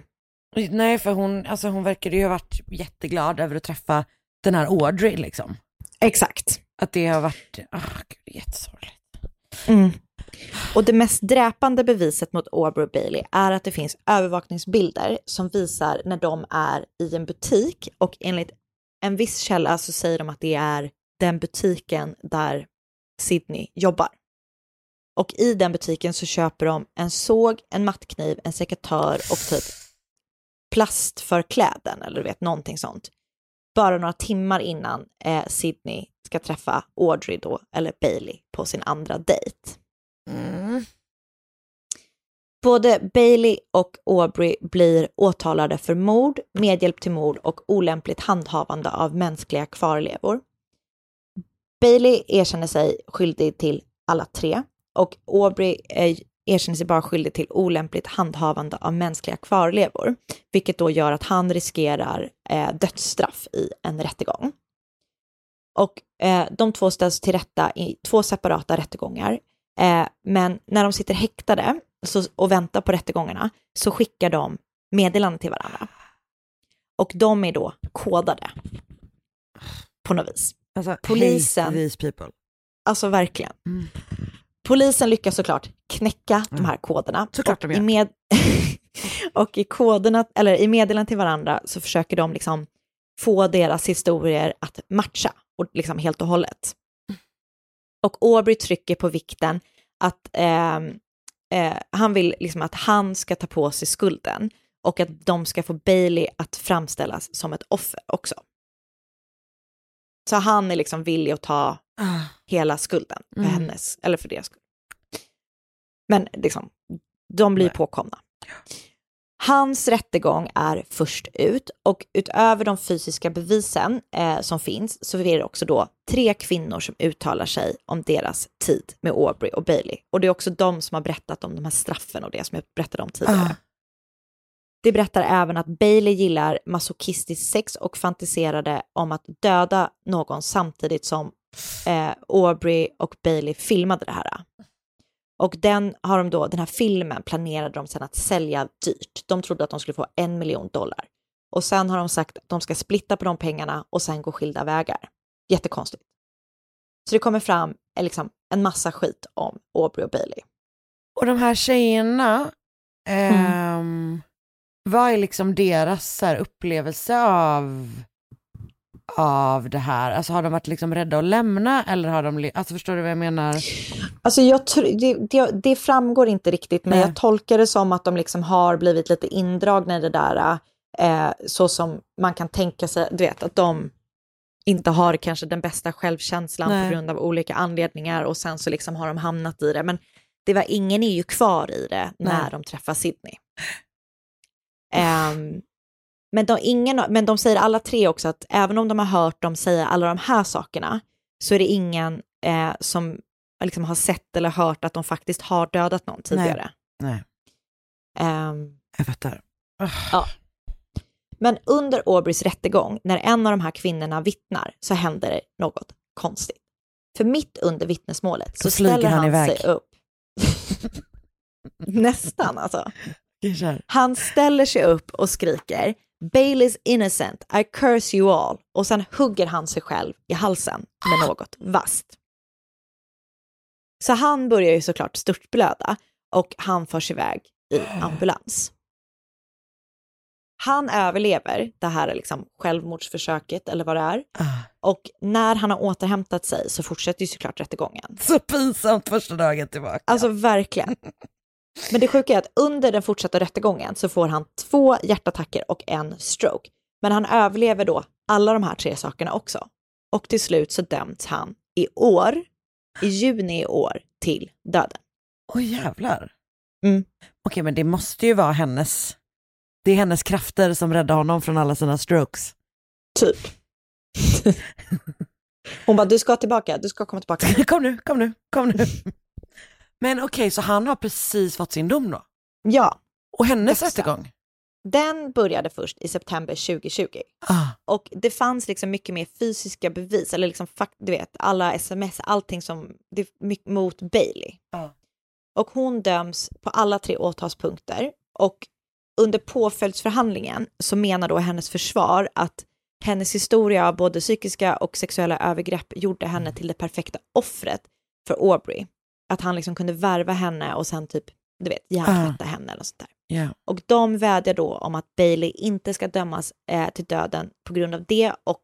Nej, för hon, alltså hon verkade ju ha varit jätteglad över att träffa den här Audrey liksom. Exakt. Att det har varit, ah gud jättesorgligt. Mm. Och det mest dräpande beviset mot Aubrey och Bailey är att det finns övervakningsbilder som visar när de är i en butik och enligt en viss källa så säger de att det är den butiken där Sydney jobbar. Och i den butiken så köper de en såg, en mattkniv, en sekatör och typ plast för kläden eller du vet någonting sånt. Bara några timmar innan eh, Sydney ska träffa Audrey då, eller Bailey, på sin andra dejt. Mm. Både Bailey och Aubrey blir åtalade för mord, medhjälp till mord och olämpligt handhavande av mänskliga kvarlevor. Bailey erkänner sig skyldig till alla tre och Aubrey erkänner sig bara skyldig till olämpligt handhavande av mänskliga kvarlevor, vilket då gör att han riskerar eh, dödsstraff i en rättegång. Och eh, de två ställs till rätta i två separata rättegångar. Eh, men när de sitter häktade så, och väntar på rättegångarna så skickar de meddelanden till varandra. Och de är då kodade på något vis. Alltså, Polisen- hate these people. Alltså verkligen. Mm. Polisen lyckas såklart knäcka de här koderna. Såklart och de i, gör. med och i koderna, eller i meddelandet till varandra så försöker de liksom få deras historier att matcha och liksom helt och hållet. Och Aubrey trycker på vikten att ehm, eh, han vill liksom att han ska ta på sig skulden och att de ska få Bailey att framställas som ett offer också. Så han är liksom villig att ta Ah. hela skulden för Mm. hennes, eller för deras skull. Men liksom, de blir Nej. påkomna. Hans rättegång är först ut och utöver de fysiska bevisen eh, som finns så är det också då tre kvinnor som uttalar sig om deras tid med Aubrey och Bailey. Och det är också de som har berättat om de här straffen och det som jag berättade om tidigare. Ah. Det berättar även att Bailey gillar masochistiskt sex och fantiserade om att döda någon samtidigt som eh, Aubrey och Bailey filmade det här. Och den, har de då, den här filmen planerade de sedan att sälja dyrt. De trodde att de skulle få en miljon dollar. Och sen har de sagt att de ska splitta på de pengarna och sen gå skilda vägar. Jättekonstigt. Så det kommer fram eh, liksom, en massa skit om Aubrey och Bailey. Och de här tjejerna, Mm. ehm, vad är liksom deras här, upplevelse av, av det här? Alltså har de varit liksom rädda att lämna eller har de, alltså förstår du vad jag menar? Alltså jag det, det, det framgår inte riktigt, men Nej. jag tolkar det som att de liksom har blivit lite indragna i det där, eh, så som man kan tänka sig, du vet, att de inte har kanske den bästa självkänslan Nej. på grund av olika anledningar och sen så liksom har de hamnat i det. Men det var, ingen är ju kvar i det när Nej. de träffar Sydney. Ehm, men, de, ingen, men de säger alla tre också att även om de har hört dem säga alla de här sakerna så är det ingen eh, som liksom har sett eller hört att de faktiskt har dödat någon tidigare. Nej, Ehm, jag fattar. men under Aubreys rättegång, när en av de här kvinnorna vittnar, så händer det något konstigt. För mitt under vittnesmålet så flyger ställer han han, sig upp. Nästan alltså. Han ställer sig upp och skriker Bailey's innocent, I curse you all. Och sen hugger han sig själv i halsen med något vasst. Så han börjar ju såklart störtblöda och han förs iväg i ambulans. Han överlever det här liksom självmordsförsöket eller vad det är. Ah. Och när han har återhämtat sig så fortsätter ju såklart rättegången. Så pinsamt första dagen tillbaka. Alltså verkligen. Men det sjuka är att under den fortsatta rättegången så får han två hjärtattacker och en stroke. Men han överlever då alla de här tre sakerna också. Och till slut så döms han i år, i juni i år, till döden. Oj jävlar. Mm. Okej men det måste ju vara hennes, det är hennes krafter som räddar honom från alla sina strokes. Typ. Hon bara, du ska tillbaka, du ska komma tillbaka. kom nu, kom nu, kom nu. Men okej, så han har precis fått sin dom då? Ja, Och hennes Exakt. rättegång? den började först i september 2020. Ah. Och det fanns liksom mycket mer fysiska bevis, eller liksom, du vet, alla sms, allting som, det, mot Bailey. Ja. Och hon döms på alla tre åtalspunkter. Och under påföljdsförhandlingen så menar då hennes försvar att hennes historia av både psykiska och sexuella övergrepp gjorde henne till det perfekta offret för Aubrey. Att han liksom kunde värva henne och sen typ, du vet, hjärntvätta henne eller sånt där. Ja. Och de vädjar då om att Bailey inte ska dömas eh, till döden på grund av det och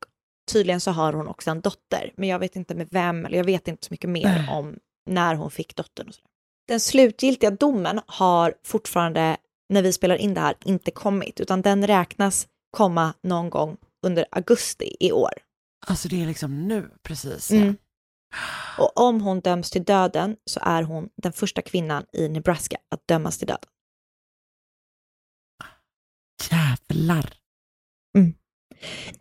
tydligen så har hon också en dotter, men jag vet inte med vem, eller jag vet inte så mycket mer om när hon fick dottern. Och så. Den slutgiltiga domen har fortfarande, när vi spelar in det här, inte kommit, utan den räknas komma någon gång under augusti i år. Alltså det är liksom nu precis. Mm. Och om hon döms till döden så är hon den första kvinnan i Nebraska att dömas till döden. Jävlar.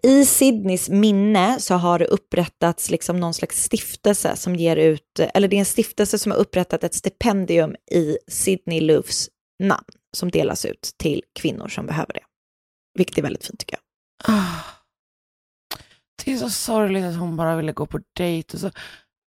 I Sydneys minne så har det upprättats liksom någon slags stiftelse som ger ut, eller det är en stiftelse som har upprättat ett stipendium i Sydney Loufs namn som delas ut till kvinnor som behöver det. Vilket är väldigt fint tycker jag. Ah. Det är så sorgligt att hon bara ville gå på dejt och så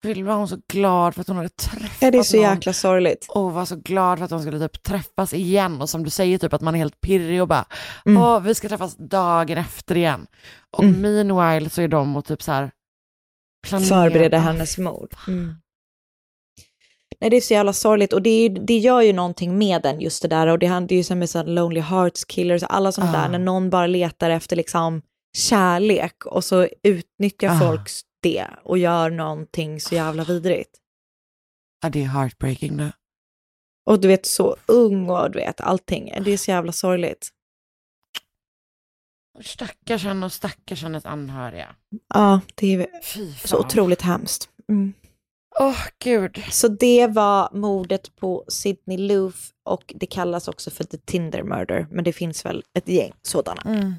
vill- var hon så glad för att hon hade träffat Ja, det är så någon. jäkla sorgligt. och var så glad för att de skulle typ träffas igen och som du säger typ att man är helt pirrig och bara Mm. åh vi ska träffas dagen efter igen. Och Mm. meanwhile så är de och typ så här planera- Förbereda hennes mord. Mm. Nej, det är så jävla sorgligt och det, är, det gör ju någonting med den just det där och det händer ju som med så Lonely Hearts Killers, alla sånt Ah. där när någon bara letar efter liksom kärlek och så utnyttjar Ah. folk det och gör någonting så jävla vidrigt. Ja, det är heartbreaking det. Och du vet så ung och du vet allting, det är så jävla sorgligt. Stackars henne och stackars hennes anhöriga. Ja, det är så otroligt hemskt. Mm. Åh gud. Så det var mordet på Sydney Loof och det kallas också för the Tinder murder, men det finns väl ett gäng sådana. Mm.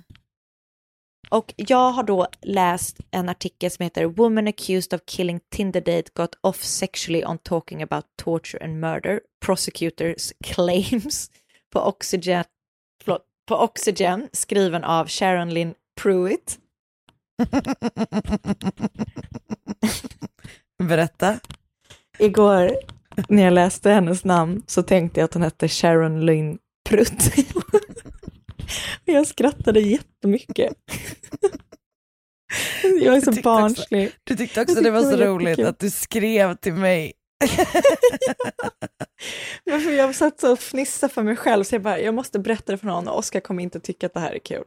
Och jag har då läst en artikel som heter Woman accused of killing Tinder date got off sexually on talking about torture and murder, prosecutors claims på Oxygen, förlåt, på Oxygen skriven av Sharon Lynn Pruitt. Berätta. Igår när jag läste hennes namn så tänkte jag att hon hette Sharon Lynn Prutt. jag skrattade jättemycket. jag är så tyckte också- barnslig. Du tyckte också det var så roligt att du skrev till mig. Men för jag satt så och fnissade för mig själv så jag bara, jag måste berätta det för någon och Oskar kommer inte tycka att det här är kul.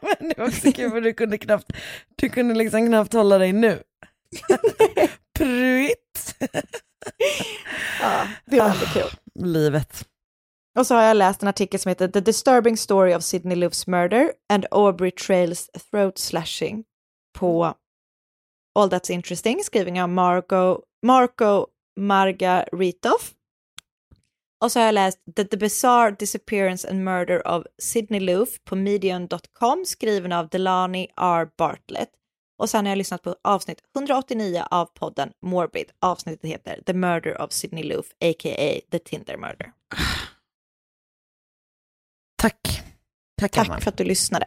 Men det var också kul för du kunde knappt, du kunde liksom knappt hålla dig nu. Pruitt. Ja, det var ändå kul. Livet. Och så har jag läst en artikel som heter The Disturbing Story of Sidney Loof's Murder and Aubrey Trails Throat Slashing på All That's Interesting, skriven av Marco, Marco Margaritov. Och så har jag läst The, The Bizarre Disappearance and Murder of Sidney Loof på medium.com, skriven av Delani R. Bartlett. Och sen har jag lyssnat på avsnitt 189 av podden Morbid. Avsnittet heter The Murder of Sidney Loof, a.k.a. The Tinder Murder. Tack. Tack, Tack för att du lyssnade.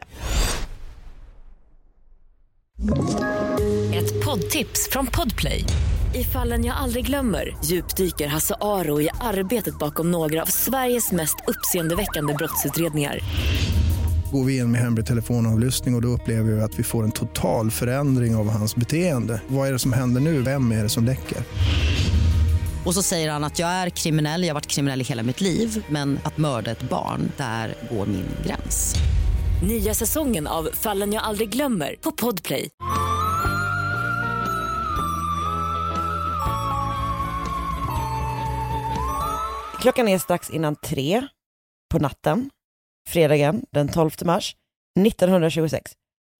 Ett poddtips från Podplay. I fallen jag aldrig glömmer djupdyker Hasse Aro i arbetet bakom några av Sveriges mest uppseendeväckande brottsutredningar. Går vi in med hemlig telefonavlyssning och, och då upplever vi att vi får en total förändring av hans beteende. Vad är det som händer nu? Vem är det som läcker? Och så säger han att jag är kriminell, jag har varit kriminell i hela mitt liv men att mörda ett barn, där går min gräns. Nya säsongen av Fallen jag aldrig glömmer på Podplay. Klockan är strax innan tre på natten, fredagen den 12 mars 1926.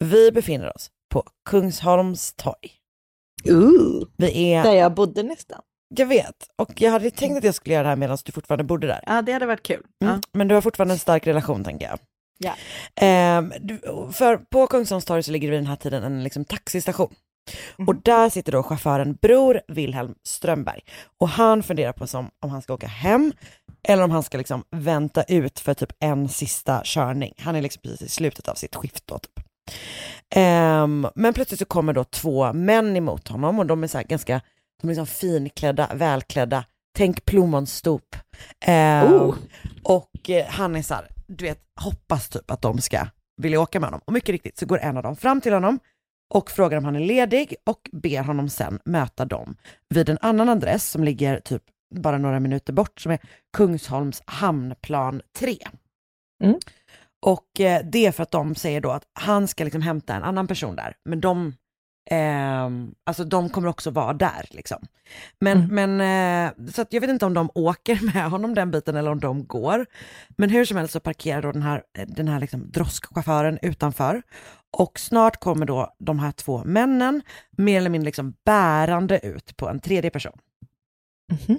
Vi befinner oss på Kungsholms torg. Ooh, Vi är, där jag bodde nästan. Jag vet, och jag hade tänkt att jag skulle göra det här medan du fortfarande bodde där. Ja, det hade varit kul. Mm. Ja. Men du har fortfarande en stark relation tänker jag. Ja. Ehm, du, för på Kungsholms torg så ligger det vid den här tiden en liksom, taxistation. Och där sitter då chauffören Bror Wilhelm Strömberg. Och han funderar på som, om han ska åka hem eller om han ska liksom vänta ut för typ en sista körning. Han är liksom precis i slutet av sitt skift då. Typ. Ehm, men plötsligt så kommer då två män emot honom och de är så här ganska de är liksom finklädda, välklädda. Tänk plommonstop. Ehm, Oh. Och eh, han är så här, du vet, hoppas typ att de ska vilja åka med honom. Och mycket riktigt så går en av dem fram till honom och frågar om han är ledig och ber honom sen möta dem vid en annan adress som ligger typ bara några minuter bort som är Kungsholms hamnplan 3. Mm. Och eh, det är för att de säger då att han ska liksom hämta en annan person där, men de, ehm, alltså de kommer också vara där liksom. Men, men eh, så jag vet inte om de åker med honom den biten eller om de går. Men hur som helst så parkerar då den här, den här liksom droskchauffören utanför. Och snart kommer då de här två männen mer eller mindre liksom bärande ut på en tredje person.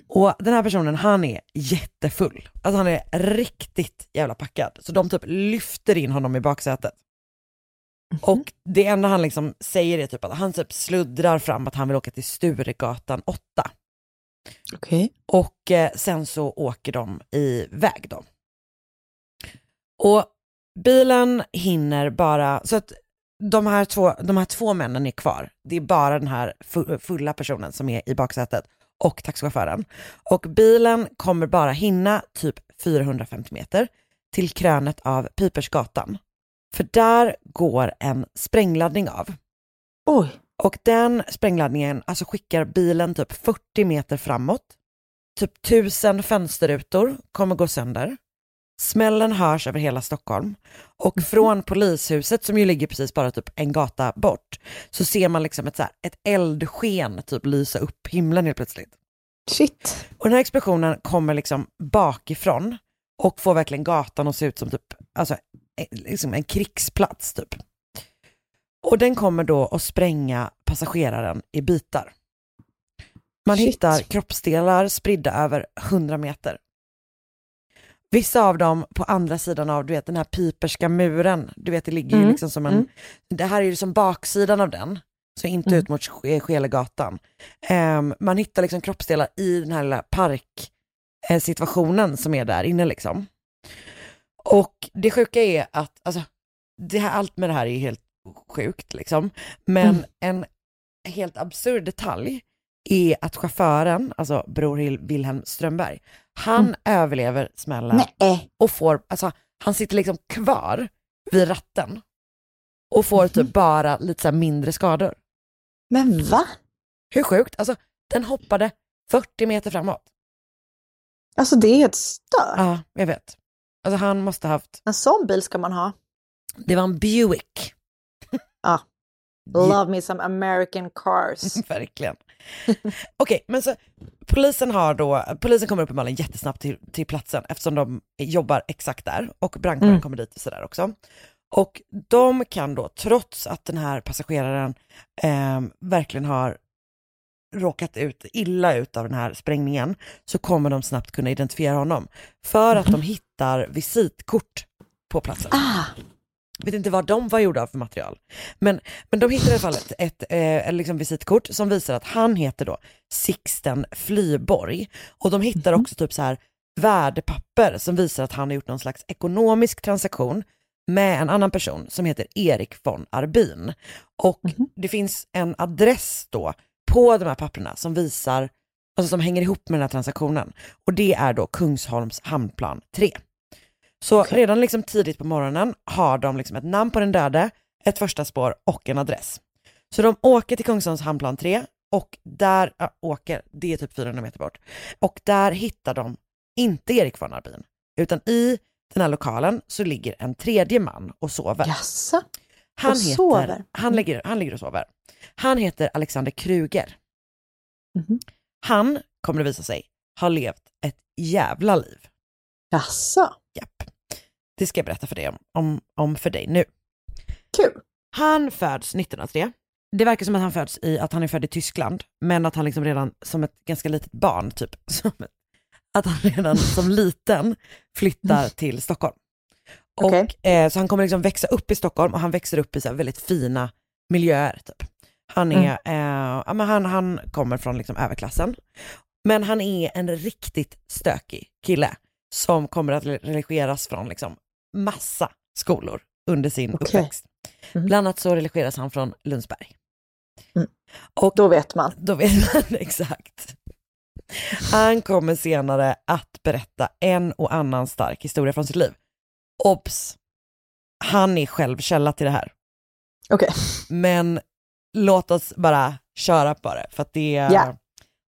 Och den här personen, han är jättefull. Alltså han är riktigt jävla packad. Så de typ lyfter in honom i baksätet. Och det enda han liksom säger är typ att han typ sluddrar fram att han vill åka till Sturegatan 8. Okej. Och eh, sen så åker de iväg då. Och bilen hinner bara, så att de här, två, de här två männen är kvar. Det är bara den här fu- fulla personen som är i baksätet och taxichauffören. Och bilen kommer bara hinna typ 450 meter till krönet av Pipersgatan. För där går en sprängladdning av. Oj. Och den sprängladdningen alltså skickar bilen typ 40 meter framåt. Typ tusen fönsterrutor kommer gå sönder. Smällen hörs över hela Stockholm. Och från polishuset som ju ligger precis bara typ en gata bort så ser man liksom ett, så här, ett eldsken typ lysa upp himlen helt plötsligt. Shit. Och den här explosionen kommer liksom bakifrån och får verkligen gatan att se ut som typ, alltså, liksom en krigsplats typ. Och den kommer då att spränga passageraren i bitar. Man Shit. hittar kroppsdelar spridda över 100 meter. Vissa av dem på andra sidan av du vet, den här piperska muren, du vet det ligger ju Mm, liksom som en, mm. det här är ju som baksidan av den, så inte Mm. ut mot Ske- Skelegatan. Ehm, man hittar liksom kroppsdelar i den här lilla parksituationen som är där inne liksom. Och det sjuka är att, alltså, det här, allt med det här är helt sjukt liksom, men Mm. en helt absurd detalj är att chauffören, alltså bror Wilhelm Strömberg, han Mm. överlever smällen och får, alltså han sitter liksom kvar vid ratten och får typ bara lite så mindre skador. Men va? Hur sjukt? Alltså den hoppade 40 meter framåt. Alltså det är helt stört. Ja, jag vet. Alltså han måste ha haft, En sån bil ska man ha. det var en Buick. Ja. Love me some American cars. Verkligen. Okej, men så polisen har då, polisen kommer uppenbarligen jättesnabbt till, till platsen eftersom de jobbar exakt där och brandkåren Mm. kommer dit och sådär också. Och de kan då, trots att den här passageraren eh, verkligen har råkat ut illa ut av den här sprängningen, så kommer de snabbt kunna identifiera honom. För att de hittar visitkort på platsen. Ah, vet inte vad de var gjorda av för material. Men, men de hittade i alla fall ett, ett eh, liksom visitkort som visar att han heter då Sixten Flyborg. Och de hittar också typ så här värdepapper som visar att han har gjort någon slags ekonomisk transaktion med en annan person som heter Erik von Arbin. Och det finns en adress då på de här papperna som visar, alltså som hänger ihop med den här transaktionen. Och det är då Kungsholms hamnplan 3. Så redan liksom tidigt på morgonen har de liksom ett namn på den döde, ett första spår och en adress. Så de åker till Kungsholms hamnplan 3 och där, ja, åker, det är typ 400 meter bort, och där hittar de inte Erik von Arbin, utan i den här lokalen så ligger en tredje man och sover. Jaså? Han, Och heter, sover? Han, ligger, han ligger och sover. Han heter Alexander Kruger. Mhm. Han, kommer det visa sig, har levt ett jävla liv. Jaså? Japp. Det ska jag berätta för dig om, om, om för dig nu. Kul. Han föds 1903. Det verkar som att han föds i, att han är född i Tyskland, men att han liksom redan som ett ganska litet barn, typ, att han redan som liten flyttar till Stockholm. Och, Okej. eh, så han kommer liksom växa upp i Stockholm och han växer upp i så väldigt fina miljöer. Typ. Han, är, eh, ja, men han, han kommer från liksom överklassen, men han är en riktigt stökig kille som kommer att religeras från liksom massa skolor under sin Okej. uppväxt. Mhm. Bland annat så religeras han från Lundsberg. Mm. Och Då vet man. då vet man exakt. Han kommer senare att berätta en och annan stark historia från sitt liv. Obs! Han är själv källa till det här. Okej. Men låt oss bara köra på det, för att det, Ja.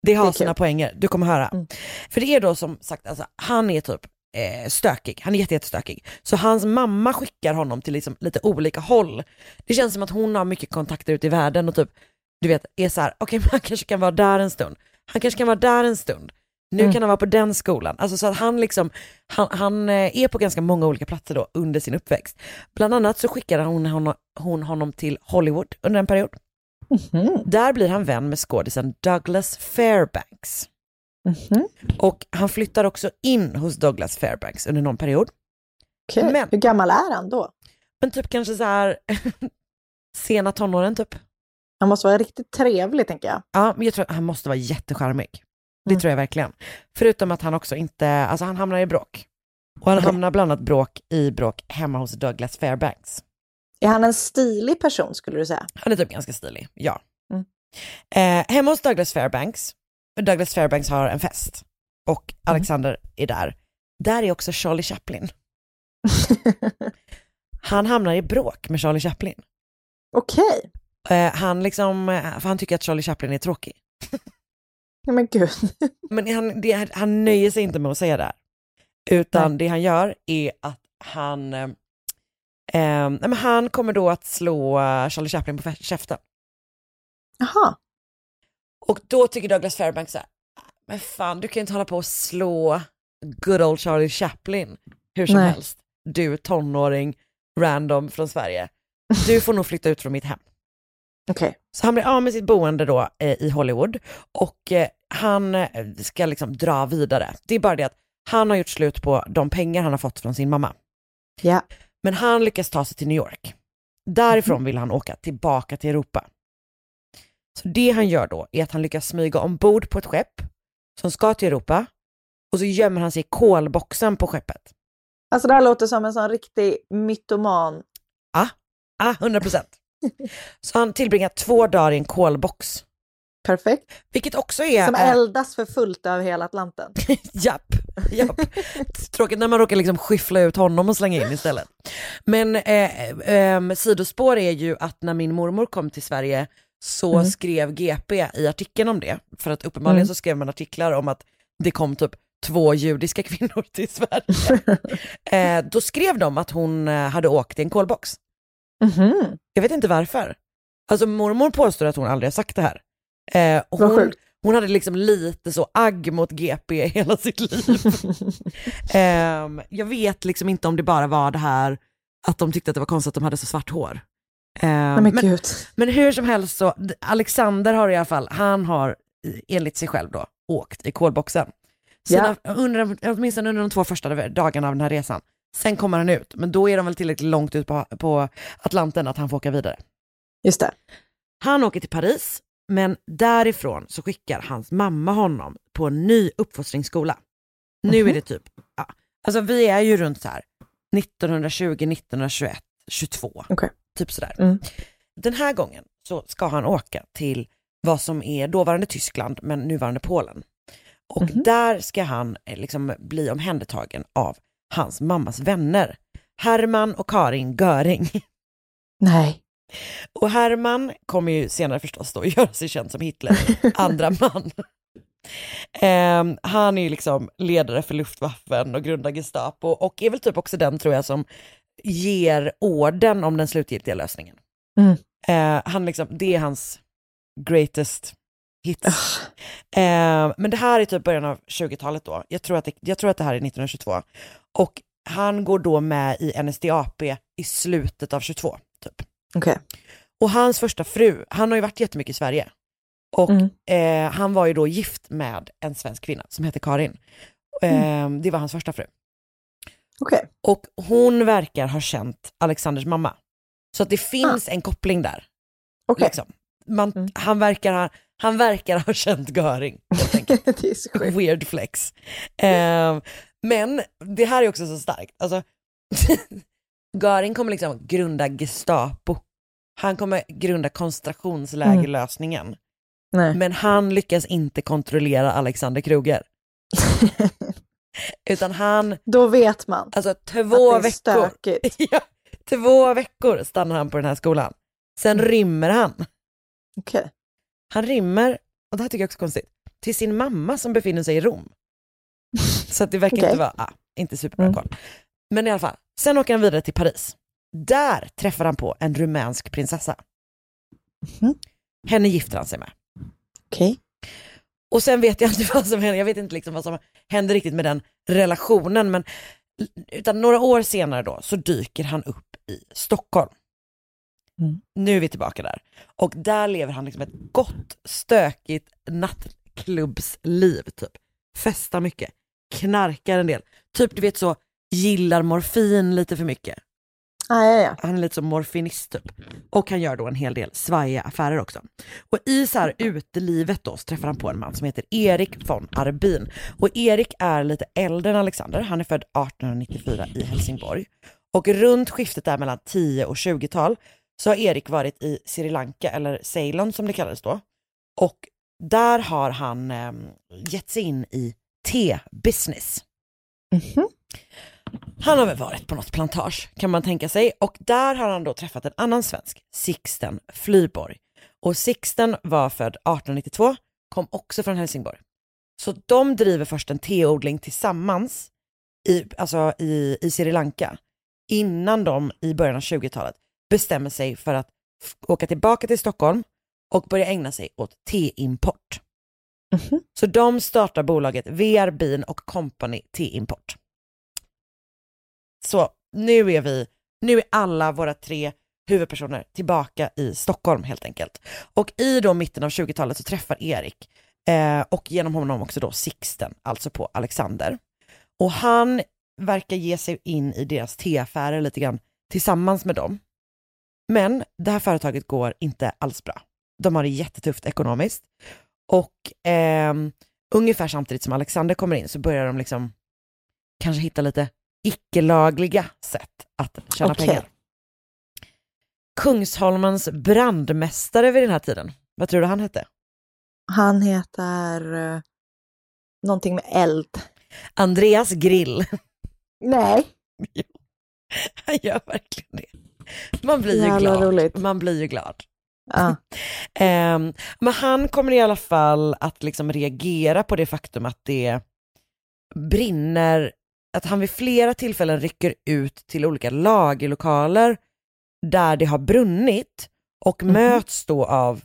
det har Det sina kul. poänger. Du kommer höra. Mm. För det är då som sagt, alltså, han är typ eh, stökig, han är jätte, jättestökig. Så hans mamma skickar honom till liksom lite olika håll. Det känns som att hon har mycket kontakter ute i världen och typ, du vet, är så här, okej men han kanske kan vara där en stund, han kanske kan vara där en stund, nu Mm. kan han vara på den skolan. Alltså så att han liksom, han, han eh, är på ganska många olika platser då under sin uppväxt. Bland annat så skickade hon honom, hon honom till Hollywood under en period. Mhm. Där blir han vän med skådisen Douglas Fairbanks. Mhm. Och han flyttar också in hos Douglas Fairbanks under någon period. Okej. Men- Hur gammal är han då? Men typ kanske så här sena tonåren typ. Han måste vara riktigt trevlig tänker jag. Ja, men jag tror han måste vara jättecharmig. Det Mm. tror jag verkligen. Förutom att han också inte, alltså han hamnar i bråk. Och han Okej. hamnar bland annat bråk i bråk hemma hos Douglas Fairbanks. Är han en stilig person skulle du säga? Han är typ ganska stilig, ja. Mm. Eh, hemma hos Douglas Fairbanks, Douglas Fairbanks har en fest och Mm. Alexander är där. Där är också Charlie Chaplin. Han hamnar i bråk med Charlie Chaplin. Okej. Eh, han liksom, eh, för han tycker att Charlie Chaplin är tråkig. Ja, men gud. Men han, det, han nöjer sig inte med att säga det här. Utan det han gör är att han, eh, men han kommer då att slå eh, Charlie Chaplin på käften. Jaha. Och då tycker Douglas Fairbanks så här, men fan du kan ju inte hålla på och slå good old Charlie Chaplin hur som Nej. helst. Du tonåring, random från Sverige. Du får nog flytta ut från mitt hem. Okej. Så han blir av med sitt boende då eh, i Hollywood och eh, han eh, ska liksom dra vidare. Det är bara det att han har gjort slut på de pengar han har fått från sin mamma. Ja. Men han lyckas ta sig till New York. Därifrån vill han åka tillbaka till Europa. Så det han gör då är att han lyckas smyga ombord på ett skepp som ska till Europa och så gömmer han sig i kolboxen på skeppet. Alltså det här låter som en sån riktig mytoman. Ah, 100 procent. Så han tillbringar två dagar i en kolbox. Perfekt. Vilket också är... Som eldas för fullt över hela Atlanten. Japp, japp. Tråkigt när man råkar liksom skyffla ut honom och slänga in istället. Men eh, eh, sidospår är ju att när min mormor kom till Sverige så Mm. skrev GP i artikeln om det, för att uppenbarligen Mm. så skrev man artiklar om att det kom typ två judiska kvinnor till Sverige. eh, då skrev de att hon eh, hade åkt i en kolbox. Mhm. Jag vet inte varför. Alltså mormor påstår att hon aldrig har sagt det här. Eh, hon. Hon hade liksom lite så agg mot GP hela sitt liv. Ehm, jag vet liksom inte om det bara var det här att de tyckte att det var konstigt att de hade så svart hår. Nej men men, hur som helst så, Alexander har i alla fall, han har eh, enligt sig själv då åkt i kolboxen. Sina, under, åtminstone under de två första dagarna av den här resan. Sen kommer han ut, men då är de väl tillräckligt långt ut på, på Atlanten att han får åka vidare. Just det. Han åker till Paris, men därifrån så skickar hans mamma honom på en ny uppfostringsskola. Nu Mhm. är det typ, ja, alltså vi är ju runt så här 1920, 1921, 22, Okej. typ sådär. Mm. Den här gången så ska han åka till vad som är dåvarande Tyskland men nuvarande Polen. Och Mhm. där ska han eh, liksom bli omhändertagen av hans mammas vänner. Hermann och Karin Göring. Nej. Och Hermann kommer ju senare förstås då göra sig känd som Hitler, andra man. Eh, han är ju liksom ledare för Luftwaffen och grundar Gestapo och är väl typ också den tror jag som ger orden om den slutgiltiga lösningen. Mm. Eh, han liksom, det är hans greatest hits. Eh, men det här är typ början av 20-talet då. Jag tror, att det, jag tror att det här är 1922. Och han går då med i NSDAP i slutet av 22. Typ. Okej. Och hans första fru, han har ju varit jättemycket i Sverige. Och Mm. eh, han var ju då gift med en svensk kvinna som heter Karin. Eh, Det var hans första fru. Okej. Och hon verkar ha känt Alexanders mamma. Så att det finns en koppling där. Okej. Liksom. Man, han, verkar ha, han verkar ha känt Göring. det är så sjukt. Weird flex. Eh, men det här är också så starkt. Alltså, Göring kommer liksom grunda Gestapo. Han kommer grunda koncentrationslägerlösningen. Nej. Men han lyckas inte kontrollera Alexander Kruger. Utan han, Då vet man alltså att två det är veckor, stökigt. ja, två veckor stannar han på den här skolan. Sen rymmer han. Okej. Han rymmer, och det här tycker jag också är konstigt, till sin mamma som befinner sig i Rom. Så att det verkar Okej. inte vara, ah, inte superbra Mm. koll. Men i alla fall, sen åker han vidare till Paris. Där träffar han på en rumänsk prinsessa. Mhm. Henne gifter han sig med. Okej. Och sen vet jag inte vad som händer, jag vet inte liksom vad som händer riktigt med den relationen, men utan några år senare då så dyker han upp i Stockholm. Mm. Nu är vi tillbaka där. Och där lever han liksom ett gott, stökigt nattklubbsliv typ. Festar mycket, knarkar en del. Typ du vet så, gillar morfin lite för mycket. Ah, ja, ja. Han är lite som morfinist typ. Och han gör då en hel del svajiga affärer också. Och i så här utelivet då så träffar han på en man som heter Erik von Arbin. Och Erik är lite äldre än Alexander, han är född 1894 i Helsingborg. Och runt skiftet där mellan 10 och 20-tal så har Erik varit i Sri Lanka, eller Ceylon som det kallades då. Och där har han eh, gett sig in i te-business. Mhm. Han har väl varit på något plantage kan man tänka sig och där har han då träffat en annan svensk, Sixten Flyborg. Och Sixten var född 1892, kom också från Helsingborg. Så de driver först en teodling tillsammans i, alltså i, i Sri Lanka innan de i början av 20-talet bestämmer sig för att åka tillbaka till Stockholm och börja ägna sig åt teimport. Mhm. Så de startar bolaget VR Bean och Company Teimport. Så nu är vi, nu är alla våra tre huvudpersoner tillbaka i Stockholm helt enkelt. Och i då mitten av 20-talet så träffar Erik eh, och genom honom också då Sixten, alltså på Alexander. Och han verkar ge sig in i deras teaffärer lite grann tillsammans med dem. Men det här företaget går inte alls bra. De har det jättetufft ekonomiskt. Och eh, ungefär samtidigt som Alexander kommer in så börjar de liksom kanske hitta lite icke-lagliga sätt att tjäna Okej. pengar. Kungsholmens brandmästare vid den här tiden, vad tror du han hette? Han heter uh, någonting med eld. Andreas Grill. Nej. Han gör verkligen det. Man blir ju glad. roligt. Man blir ju glad. Ja. Ehm, men han kommer i alla fall att liksom reagera på det faktum att det brinner, att han vid flera tillfällen rycker ut till olika lagerlokaler där det har brunnit och Mhm. möts då av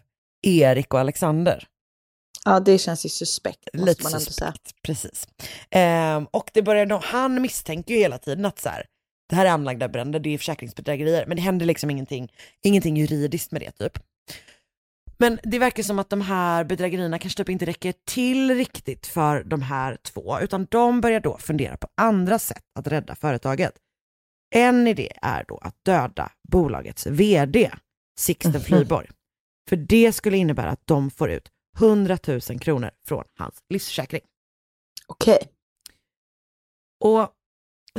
Erik och Alexander. ja, det känns ju suspekt Lite suspekt, precis. Ehm, och det börjar då, han misstänker ju hela tiden att så här, det här är anlagda bränder, det är försäkringsbedrägerier, men det händer liksom ingenting, ingenting juridiskt med det typ. Men det verkar som att de här bedrägerierna kanske typ inte räcker till riktigt för de här två, utan de börjar då fundera på andra sätt att rädda företaget. En idé är då att döda bolagets vd, Sixten Mhm. Flyborg. För det skulle innebära att de får ut 100 000 kronor från hans livsförsäkring. Okej. Och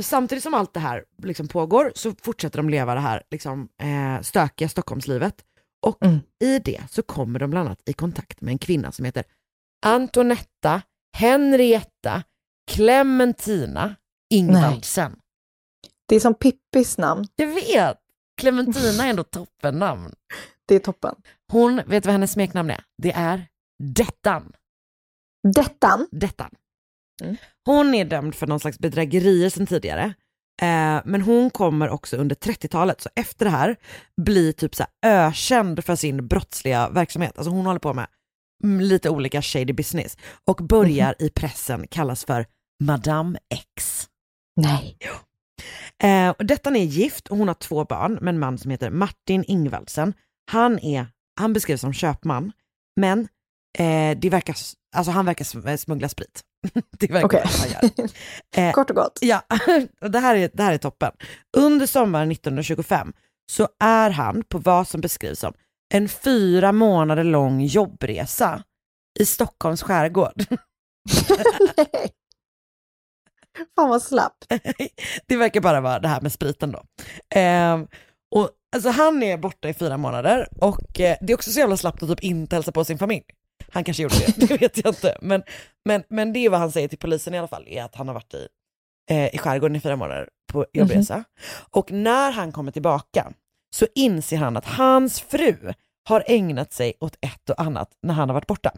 samtidigt som allt det här liksom pågår så fortsätter de leva det här liksom, eh, stökiga Stockholmslivet. Och Mm. i det så kommer de bland annat i kontakt med en kvinna som heter Antonetta Henrietta Clementina Ingvaldsen. Det är som Pippis namn. Jag vet! Clementina är ändå toppennamn. Det är toppen. Hon, vet du vad hennes smeknamn är? Det är Dettan. Dettan? Dettan. Mm. Hon är dömd för någon slags bedrägerier sedan tidigare. Eh, men hon kommer också under 30-talet, så efter det här, bli typ så här ökänd för sin brottsliga verksamhet. Alltså hon håller på med lite olika shady business och börjar i pressen kallas för Madame X. Nej. Eh, och Dettan är gift och hon har två barn med en man som heter Martin Ingvaldsen. Han, är, han beskrivs som köpman, men eh, det verkar, alltså han verkar sm- smuggla sprit. det verkar vara vad han gör. Eh, Kort och gott. Ja, och det här, är, det här är toppen. Under sommaren 1925 så är han på vad som beskrivs som en fyra månader lång jobbresa i Stockholms skärgård. Nej. Fan vad slappt. det verkar bara vara det här med spriten då. Ehm, och, alltså, han är borta i fyra månader och eh, det är också så jävla slappt att typ inte hälsa på sin familj. Han kanske gjorde det, det vet jag inte. Men, men, men det är vad han säger till polisen i alla fall, är att han har varit i, eh, i skärgården i fyra månader på jobbresa. Och när han kommer tillbaka så inser han att hans fru har ägnat sig åt ett och annat när han har varit borta.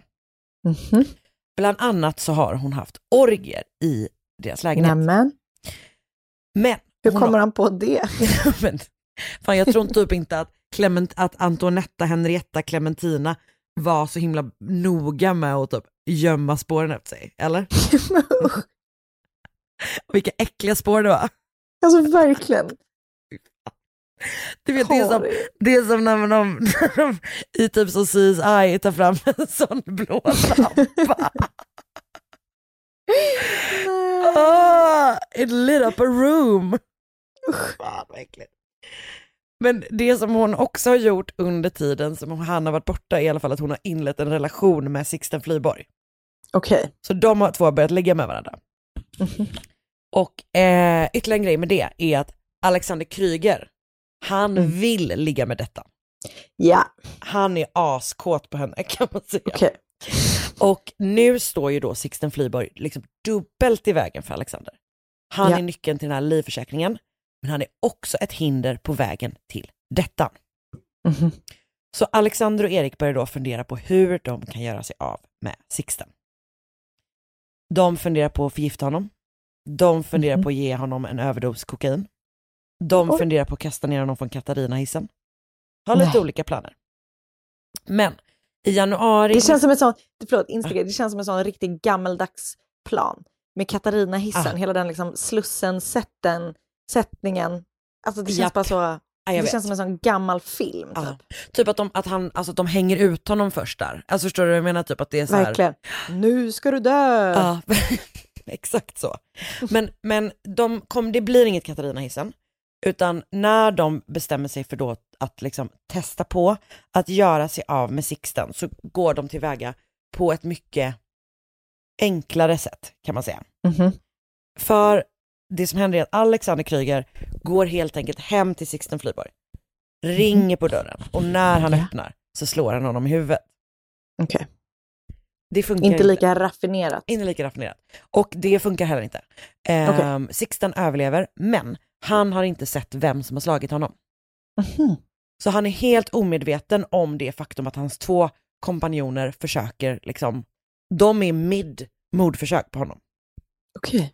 Mhm. Bland annat så har hon haft orgier i deras lägenhet. Nämen. Men Hur kommer han på det? men, fan, jag tror typ inte att, Clement, att Antonetta, Henrietta, Clementina var så himla noga med att typ gömma spåren efter sig, eller? Vilka äckliga spår det var. Alltså verkligen. Du vet, det, är som, det är som när de, när de i typ som CSI tar fram en sån blå lampa. Ah, it lit up a room. Fan vad äckligt. Men det som hon också har gjort under tiden som han har varit borta är i alla fall att hon har inlett en relation med Sixten Flyborg. Okej. Så de har två börjat ligga med varandra. Och eh, ytterligare en grej med det är att Alexander Kryger, han vill ligga med detta. Ja, Han är askåt på henne kan man säga. okej. Och nu står ju då Sixten Flyborg liksom dubbelt i vägen för Alexander. Han Ja. är nyckeln till den här livförsäkringen, men han är också ett hinder på vägen till detta. Mhm. Så Alexander och Erik börjar då fundera på hur de kan göra sig av med Sixten. De funderar på att förgifta honom. De funderar Mhm. på att ge honom en överdos kokain. De Oj. funderar på att kasta ner honom från Katarina-hissen. Har lite Nej. olika planer. Men i januari... Det känns som en sån, förlåt, instiga, det känns som en sån riktigt gammeldags plan. Med Katarina-hissen, Ah. hela den liksom slussen, sätten, sättningen. Alltså det känns Japp. bara så, Ja, det vet. känns som en sån gammal film typ. Ja. Typ att de, att, han, alltså att de hänger ut honom först där. Alltså förstår du vad jag menar? Typ att det är så här... Verkligen. Nu ska du dö! Ja, exakt så. Men, men de kom, det blir inget Katarina-hissen, utan när de bestämmer sig för då att liksom testa på att göra sig av med Sixten så går de tillväga på ett mycket enklare sätt kan man säga. Mhm. För det som händer är att Alexander Kryger går helt enkelt hem till Sixten Flyborg, ringer på dörren och när han Ja. öppnar så slår han honom i huvudet. Okej. Det funkar Inte lika raffinerat. inte lika raffinerat. Och det funkar heller inte. Ehm, Sixten överlever, men han har inte sett vem som har slagit honom. Mhm. Så han är helt omedveten om det faktum att hans två kompanjoner försöker, liksom, de är mid mordförsök på honom. Okej.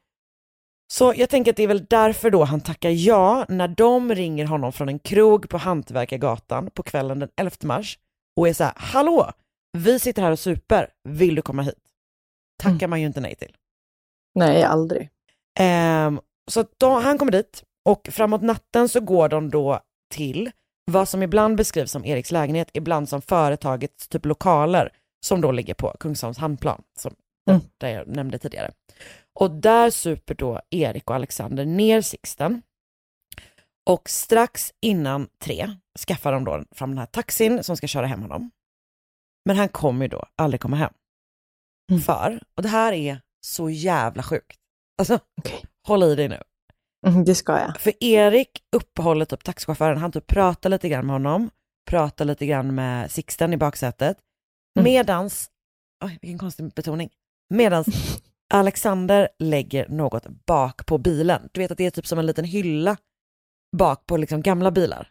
Så jag tänker att det är väl därför då han tackar ja när de ringer honom från en krog på Hantverkargatan på kvällen den 11 mars och är så här, hallå, vi sitter här och super, vill du komma hit? Tackar man ju inte nej till. Nej, aldrig. Ehm, så då, han kommer dit och framåt natten så går de då till vad som ibland beskrivs som Eriks lägenhet, ibland som företagets typ lokaler som då ligger på Kungsholms hamnplan, som Mm. där jag nämnde tidigare. Och där super då Erik och Alexander ner Sixten. Och strax innan tre skaffar de då fram den här taxin som ska köra hem honom. Men han kommer ju då aldrig komma hem. Mm. För, och det här är så jävla sjukt. Alltså, Okej. håll i dig nu. Mhm, det ska jag. För Erik uppehåller typ taxichauffören, han typ pratar lite grann med honom, pratar lite grann med Sixten i baksätet, Mm. medans, oj vilken konstig betoning, medans Alexander lägger något bak på bilen. Du vet att det är typ som en liten hylla bak på liksom gamla bilar.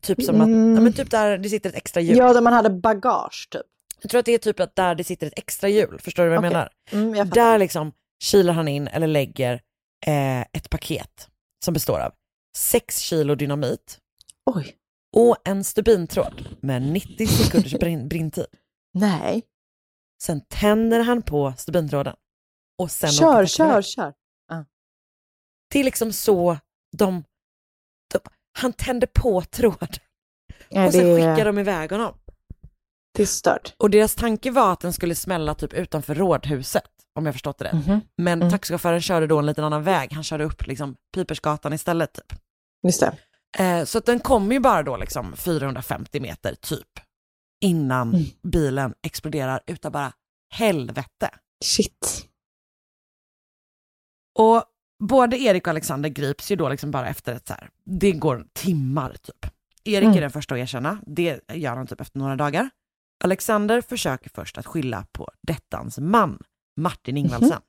Typ som att, Mm. ja, men typ där det sitter ett extra hjul. Ja, där man hade bagage typ. Jag tror att det är typ att där det sitter ett extra hjul, förstår du vad jag Okej. menar? Mm, jag. Där liksom kilar han in eller lägger eh, ett paket som består av 6 kilo dynamit Oj. och en stubintråd med 90 sekunders brinn, brinntid. Nej. Sen tänder han på stubintråden. Och sen Kör, kör, kör. Det är liksom så de, de han tänder på tråden Ja, och sen det, skickar de iväg honom. det är stört. Och deras tanke var att den skulle smälla typ utanför rådhuset, om jag förstått det rätt. Mhm. Men Mm. taxichauffören körde då en liten annan väg, han körde upp liksom Pipersgatan istället typ. Just det. Eh, så att den kom ju bara då liksom 450 meter typ, innan Mm. bilen exploderar utav bara helvete. Shit. Och både Erik och Alexander grips ju då liksom bara efter ett så här, det går timmar typ. Erik Mm. är den första att erkänna, det gör han typ efter några dagar. Alexander försöker först att skylla på dettans man, Martin Ingvaldsen. Mhm.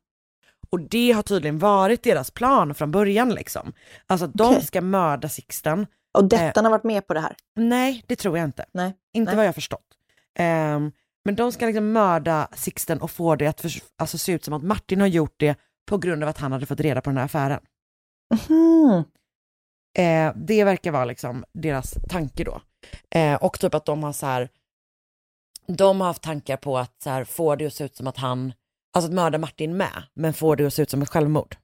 Och det har tydligen varit deras plan från början liksom. Alltså att de Okej. ska mörda Sixten. Och Dettan har varit med på det här? Nej, det tror jag inte. Nej. Inte Nej. vad jag har förstått. Ehm, men de ska liksom mörda Sixten och få det att förs- alltså, se ut som att Martin har gjort det på grund av att han hade fått reda på den här affären. Mhm. Eh, det verkar vara liksom deras tanke då. Eh, och typ att de har så här, de har haft tankar på att så här, få det att se ut som att han, alltså att mörda Martin med, men få det att se ut som ett självmord.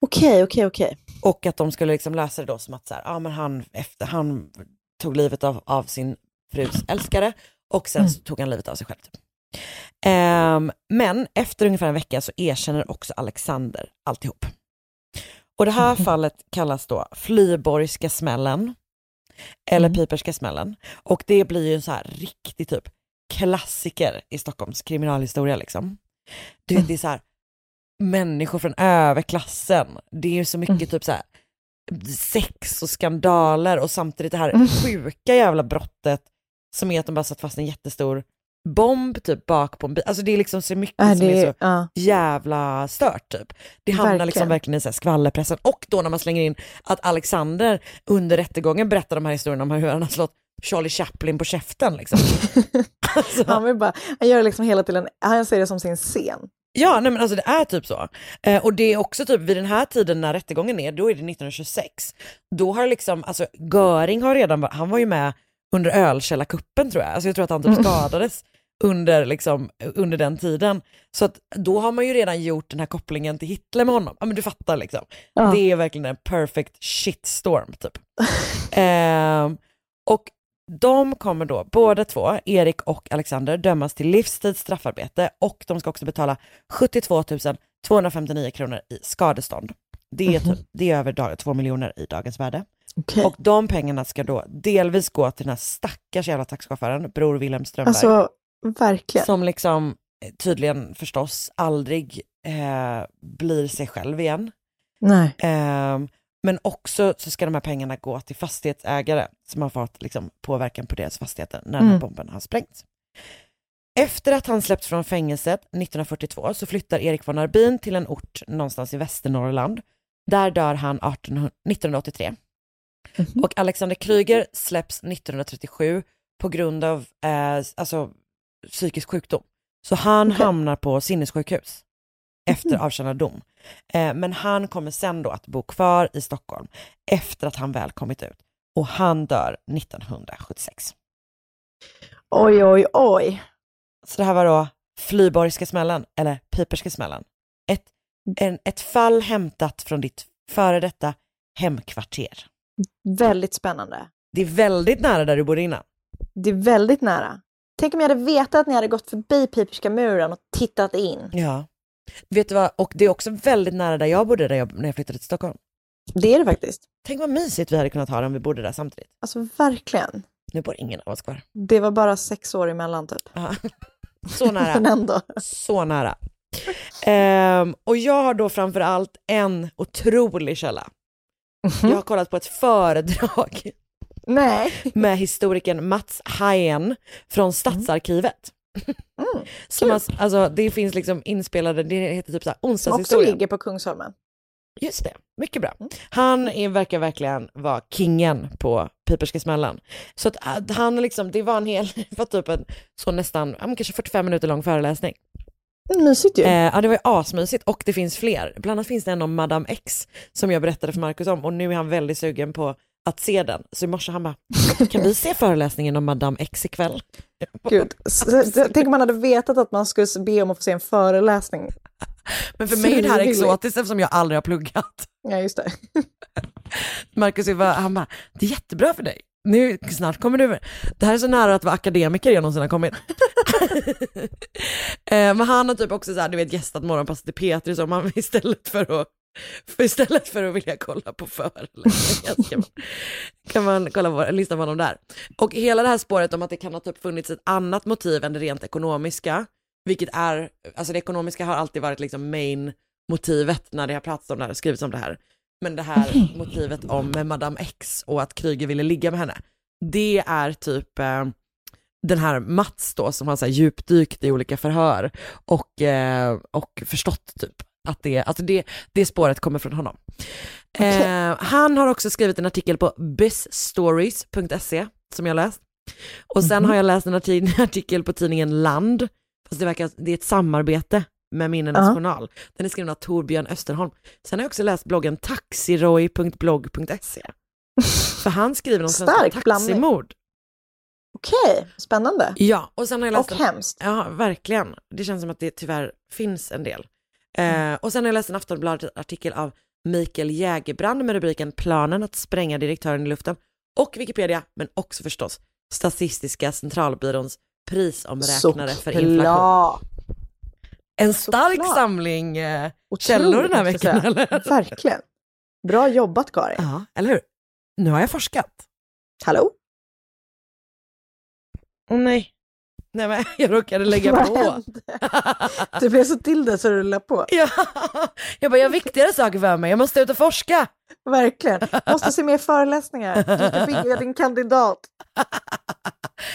Okej, okej, okej. Och att de skulle liksom lösa det då som att så här, ja men han, efter, han tog livet av, av sin frus älskare och sen så tog han livet av sig själv. Typ. Ehm, men efter ungefär en vecka så erkänner också Alexander alltihop. Och det här fallet kallas då Flyborgska smällen eller Piperska smällen. Och det blir ju en så här riktig typ klassiker i Stockholms kriminalhistoria liksom. Du vet, det är så här människor från överklassen. Det är ju så mycket typ så här sex och skandaler och samtidigt det här sjuka jävla brottet som är att de bara satt fast en jättestor bomb typ bak på en bil. Alltså det är liksom så mycket Ja, som är så ja. jävla stört typ. Det hamnar Verkligen. liksom verkligen i så här skvallerpressen. Och då när man slänger in att Alexander under rättegången berättar de här historierna om hur han har slått Charlie Chaplin på käften liksom. alltså, Han, vill bara, han gör liksom hela tiden, han ser det som sin scen. Ja, nej men alltså det är typ så. Eh, och det är också typ vid den här tiden när rättegången är, då är det 1926. Då har liksom, alltså Göring har redan, han var ju med under ölkällarkuppen tror jag. Alltså jag tror att han typ Mm. skadades under, liksom, under den tiden. Så att då har man ju redan gjort den här kopplingen till Hitler med honom. Ja men du fattar liksom. Ja. Det är verkligen en perfect shitstorm typ. Ehm, och de kommer då, båda två, Erik och Alexander, dömas till livstids straffarbete och de ska också betala 72 259 kronor i skadestånd. Det är, typ, det är över dag, 2 miljoner i dagens värde. Okej. Och de pengarna ska då delvis gå till den här stackars jävla taxichauffören, bror Wilhelm Strömberg. Alltså, verkligen. Som liksom eh, tydligen förstås aldrig eh, blir sig själv igen. Nej. Ehm, men också så ska de här pengarna gå till fastighetsägare som har fått liksom, påverkan på deras fastigheter när den här Mm. bomben har sprängts. Efter att han släppts från fängelset 1942 så flyttar Erik von Arbin till en ort någonstans i Västernorrland. Där dör han 18, 1983. Mhm. Och Alexander Kryger släpps 1937 på grund av eh, alltså, psykisk sjukdom. Så han Okej. hamnar på sinnessjukhus efter Mhm. avtjänad dom. Eh, men han kommer sen då att bo kvar i Stockholm efter att han väl kommit ut. Och han dör 1976. Oj, oj, oj. Så det här var då Flyborgska smällen, eller Piperska smällen. Ett, en, ett fall hämtat från ditt före detta hemkvarter. Väldigt spännande. Det är väldigt nära där du bodde innan. Det är väldigt nära. Tänk om jag hade vetat att ni hade gått förbi Piperska muren och tittat in. Ja. Vet du vad, och det är också väldigt nära där jag bodde där jag, när jag flyttade till Stockholm. Det är det faktiskt. Tänk vad mysigt vi hade kunnat ha det om vi bodde där samtidigt. Alltså verkligen. Nu bor ingen av oss kvar. Det var bara sex år emellan typ. Ja. Så nära. Men ändå. Så nära. Ehm, och jag har då framför allt en otrolig källa. Mhm. Jag har kollat på ett föredrag Nej. med historikern Mats Hayen från Stadsarkivet. Mm. Som har, alltså, det finns liksom inspelade, det heter typ så här Som också onsdagshistorien. ligger på Kungsholmen. Just det, mycket bra. Han är, verkar verkligen vara kingen på Piperska smällen. Så att äh, han liksom, det var en hel, var typ en så nästan, kanske 45 minuter lång föreläsning. Mysigt ju. Eh, ja det var ju asmysigt och det finns fler. Bland annat finns det en om Madame X som jag berättade för Markus om och nu är han väldigt sugen på att se den. Så i morse han bara, kan vi se föreläsningen om Madame X ikväll? Gud. Tänk om man hade vetat att man skulle be om att få se en föreläsning. Men för mig är det här exotiskt eftersom jag aldrig har pluggat. Ja, just det. Marcus han bara, det är jättebra för dig. Nu, snart kommer du, det här är så nära att vara akademiker jag någonsin har kommit. eh, men han har typ också så här, du vet gästat morgonpasset i P3 så man istället för att för istället för att vilja kolla på föreläsningar kan man, kan man kolla på, lyssna på honom där. Och hela det här spåret om att det kan ha typ funnits ett annat motiv än det rent ekonomiska, vilket är, alltså det ekonomiska har alltid varit liksom main motivet när det har pratats om det här skrivits om det här. Men det här motivet om Madame X och att Kryger ville ligga med henne, det är typ eh, den här Mats då som har så här djupdykt i olika förhör och, eh, och förstått typ att det, alltså det, det spåret kommer från honom. Eh, han har också skrivit en artikel på bizstories.se som jag läst. Och sen har jag läst en arti- artikel på tidningen Land, fast det verkar, det är ett samarbete med Minnenas Ja. journal. Den är skriven av Torbjörn Österholm. Sen har jag också läst bloggen taxiroy.blogg.se. För han skriver om svenska taximord. Okej, spännande. Ja, och sen har jag läst Och en- hemskt. Ja, verkligen. Det känns som att det tyvärr finns en del. Mm. Eh, och sen har jag läst en Aftonbladet-artikel av Mikael Jägerbrand med rubriken Planen att spränga direktören i luften. Och Wikipedia, men också förstås Statistiska centralbyråns prisomräknare för inflation. En stark Såklart. samling eh, källor den här veckan, eller? Verkligen. Bra jobbat Karin. Ja, eller hur? Nu har jag forskat. Hallå? Åh nej. Nej men jag råkade lägga Vad på. hände? Du blev så till det så du la på. Ja, jag bara, jag har viktigare saker för mig, jag måste ut och forska. Verkligen. Måste se mer föreläsningar. Du ska bygga din kandidat.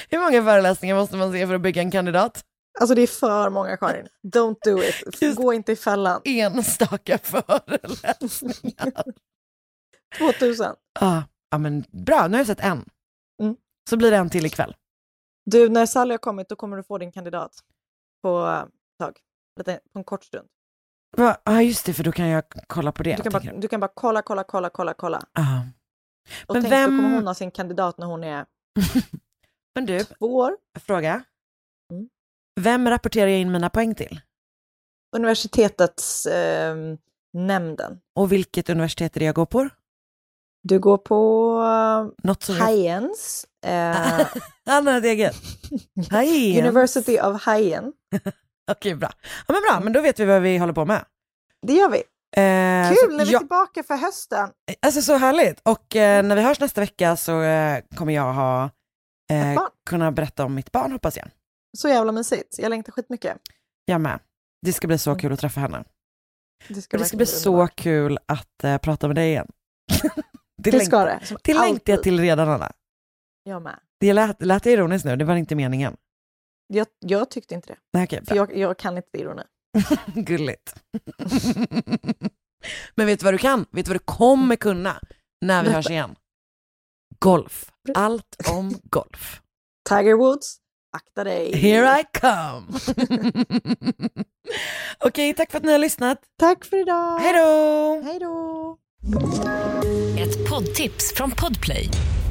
Hur många föreläsningar måste man se för att bygga en kandidat? Alltså det är för många Karin. Don't do it. Just- Gå inte i fällan. Enstaka föreläsningar. 2000. Ja, ja men bra, nu har jag sett en. Mm. Så blir det en till ikväll. Du, när Sally har kommit då kommer du få din kandidat på ett tag. Lite, på en kort stund. Ja just det, för då kan jag kolla på det. Du kan, bara, du. kan bara kolla, kolla, kolla, kolla, kolla. Ja. Och Men tänk, vem- då kommer hon ha sin kandidat när hon är Men du, två år. fråga. Mm. Vem rapporterar jag in mina poäng till? Universitetets eh, nämnden. Och vilket universitet är det jag går på? Du går på Något som... Highens. Eh, Han har ett eget. University of Highen. Okej, bra. Ja men bra, men då vet vi vad vi håller på med. Det gör vi. Eh, Kul så när vi är jag- tillbaka för hösten. Alltså så härligt. Och eh, när vi hörs nästa vecka så eh, kommer jag ha eh, kunna berätta om mitt barn hoppas jag. Så jävla mysigt. Jag längtar skitmycket. Jag med. Det ska bli så kul att träffa henne. Det ska, det ska bli så kul att eh, prata med dig igen. det Det ska det. Som det längtar jag till redan Anna. Jag med. Det lät, lät det ironiskt nu, det var inte meningen. Jag, jag tyckte inte det. Nej, okej, För jag, jag kan inte ironi. Gulligt. Men vet du vad du kan? Vet du vad du kommer kunna när vi hörs igen? Golf. Allt om golf. Tiger Woods, akta dig. Here I come! Okej, tack för att ni har lyssnat. Tack för idag. Hej då! Hej då. Ett poddtips från Podplay.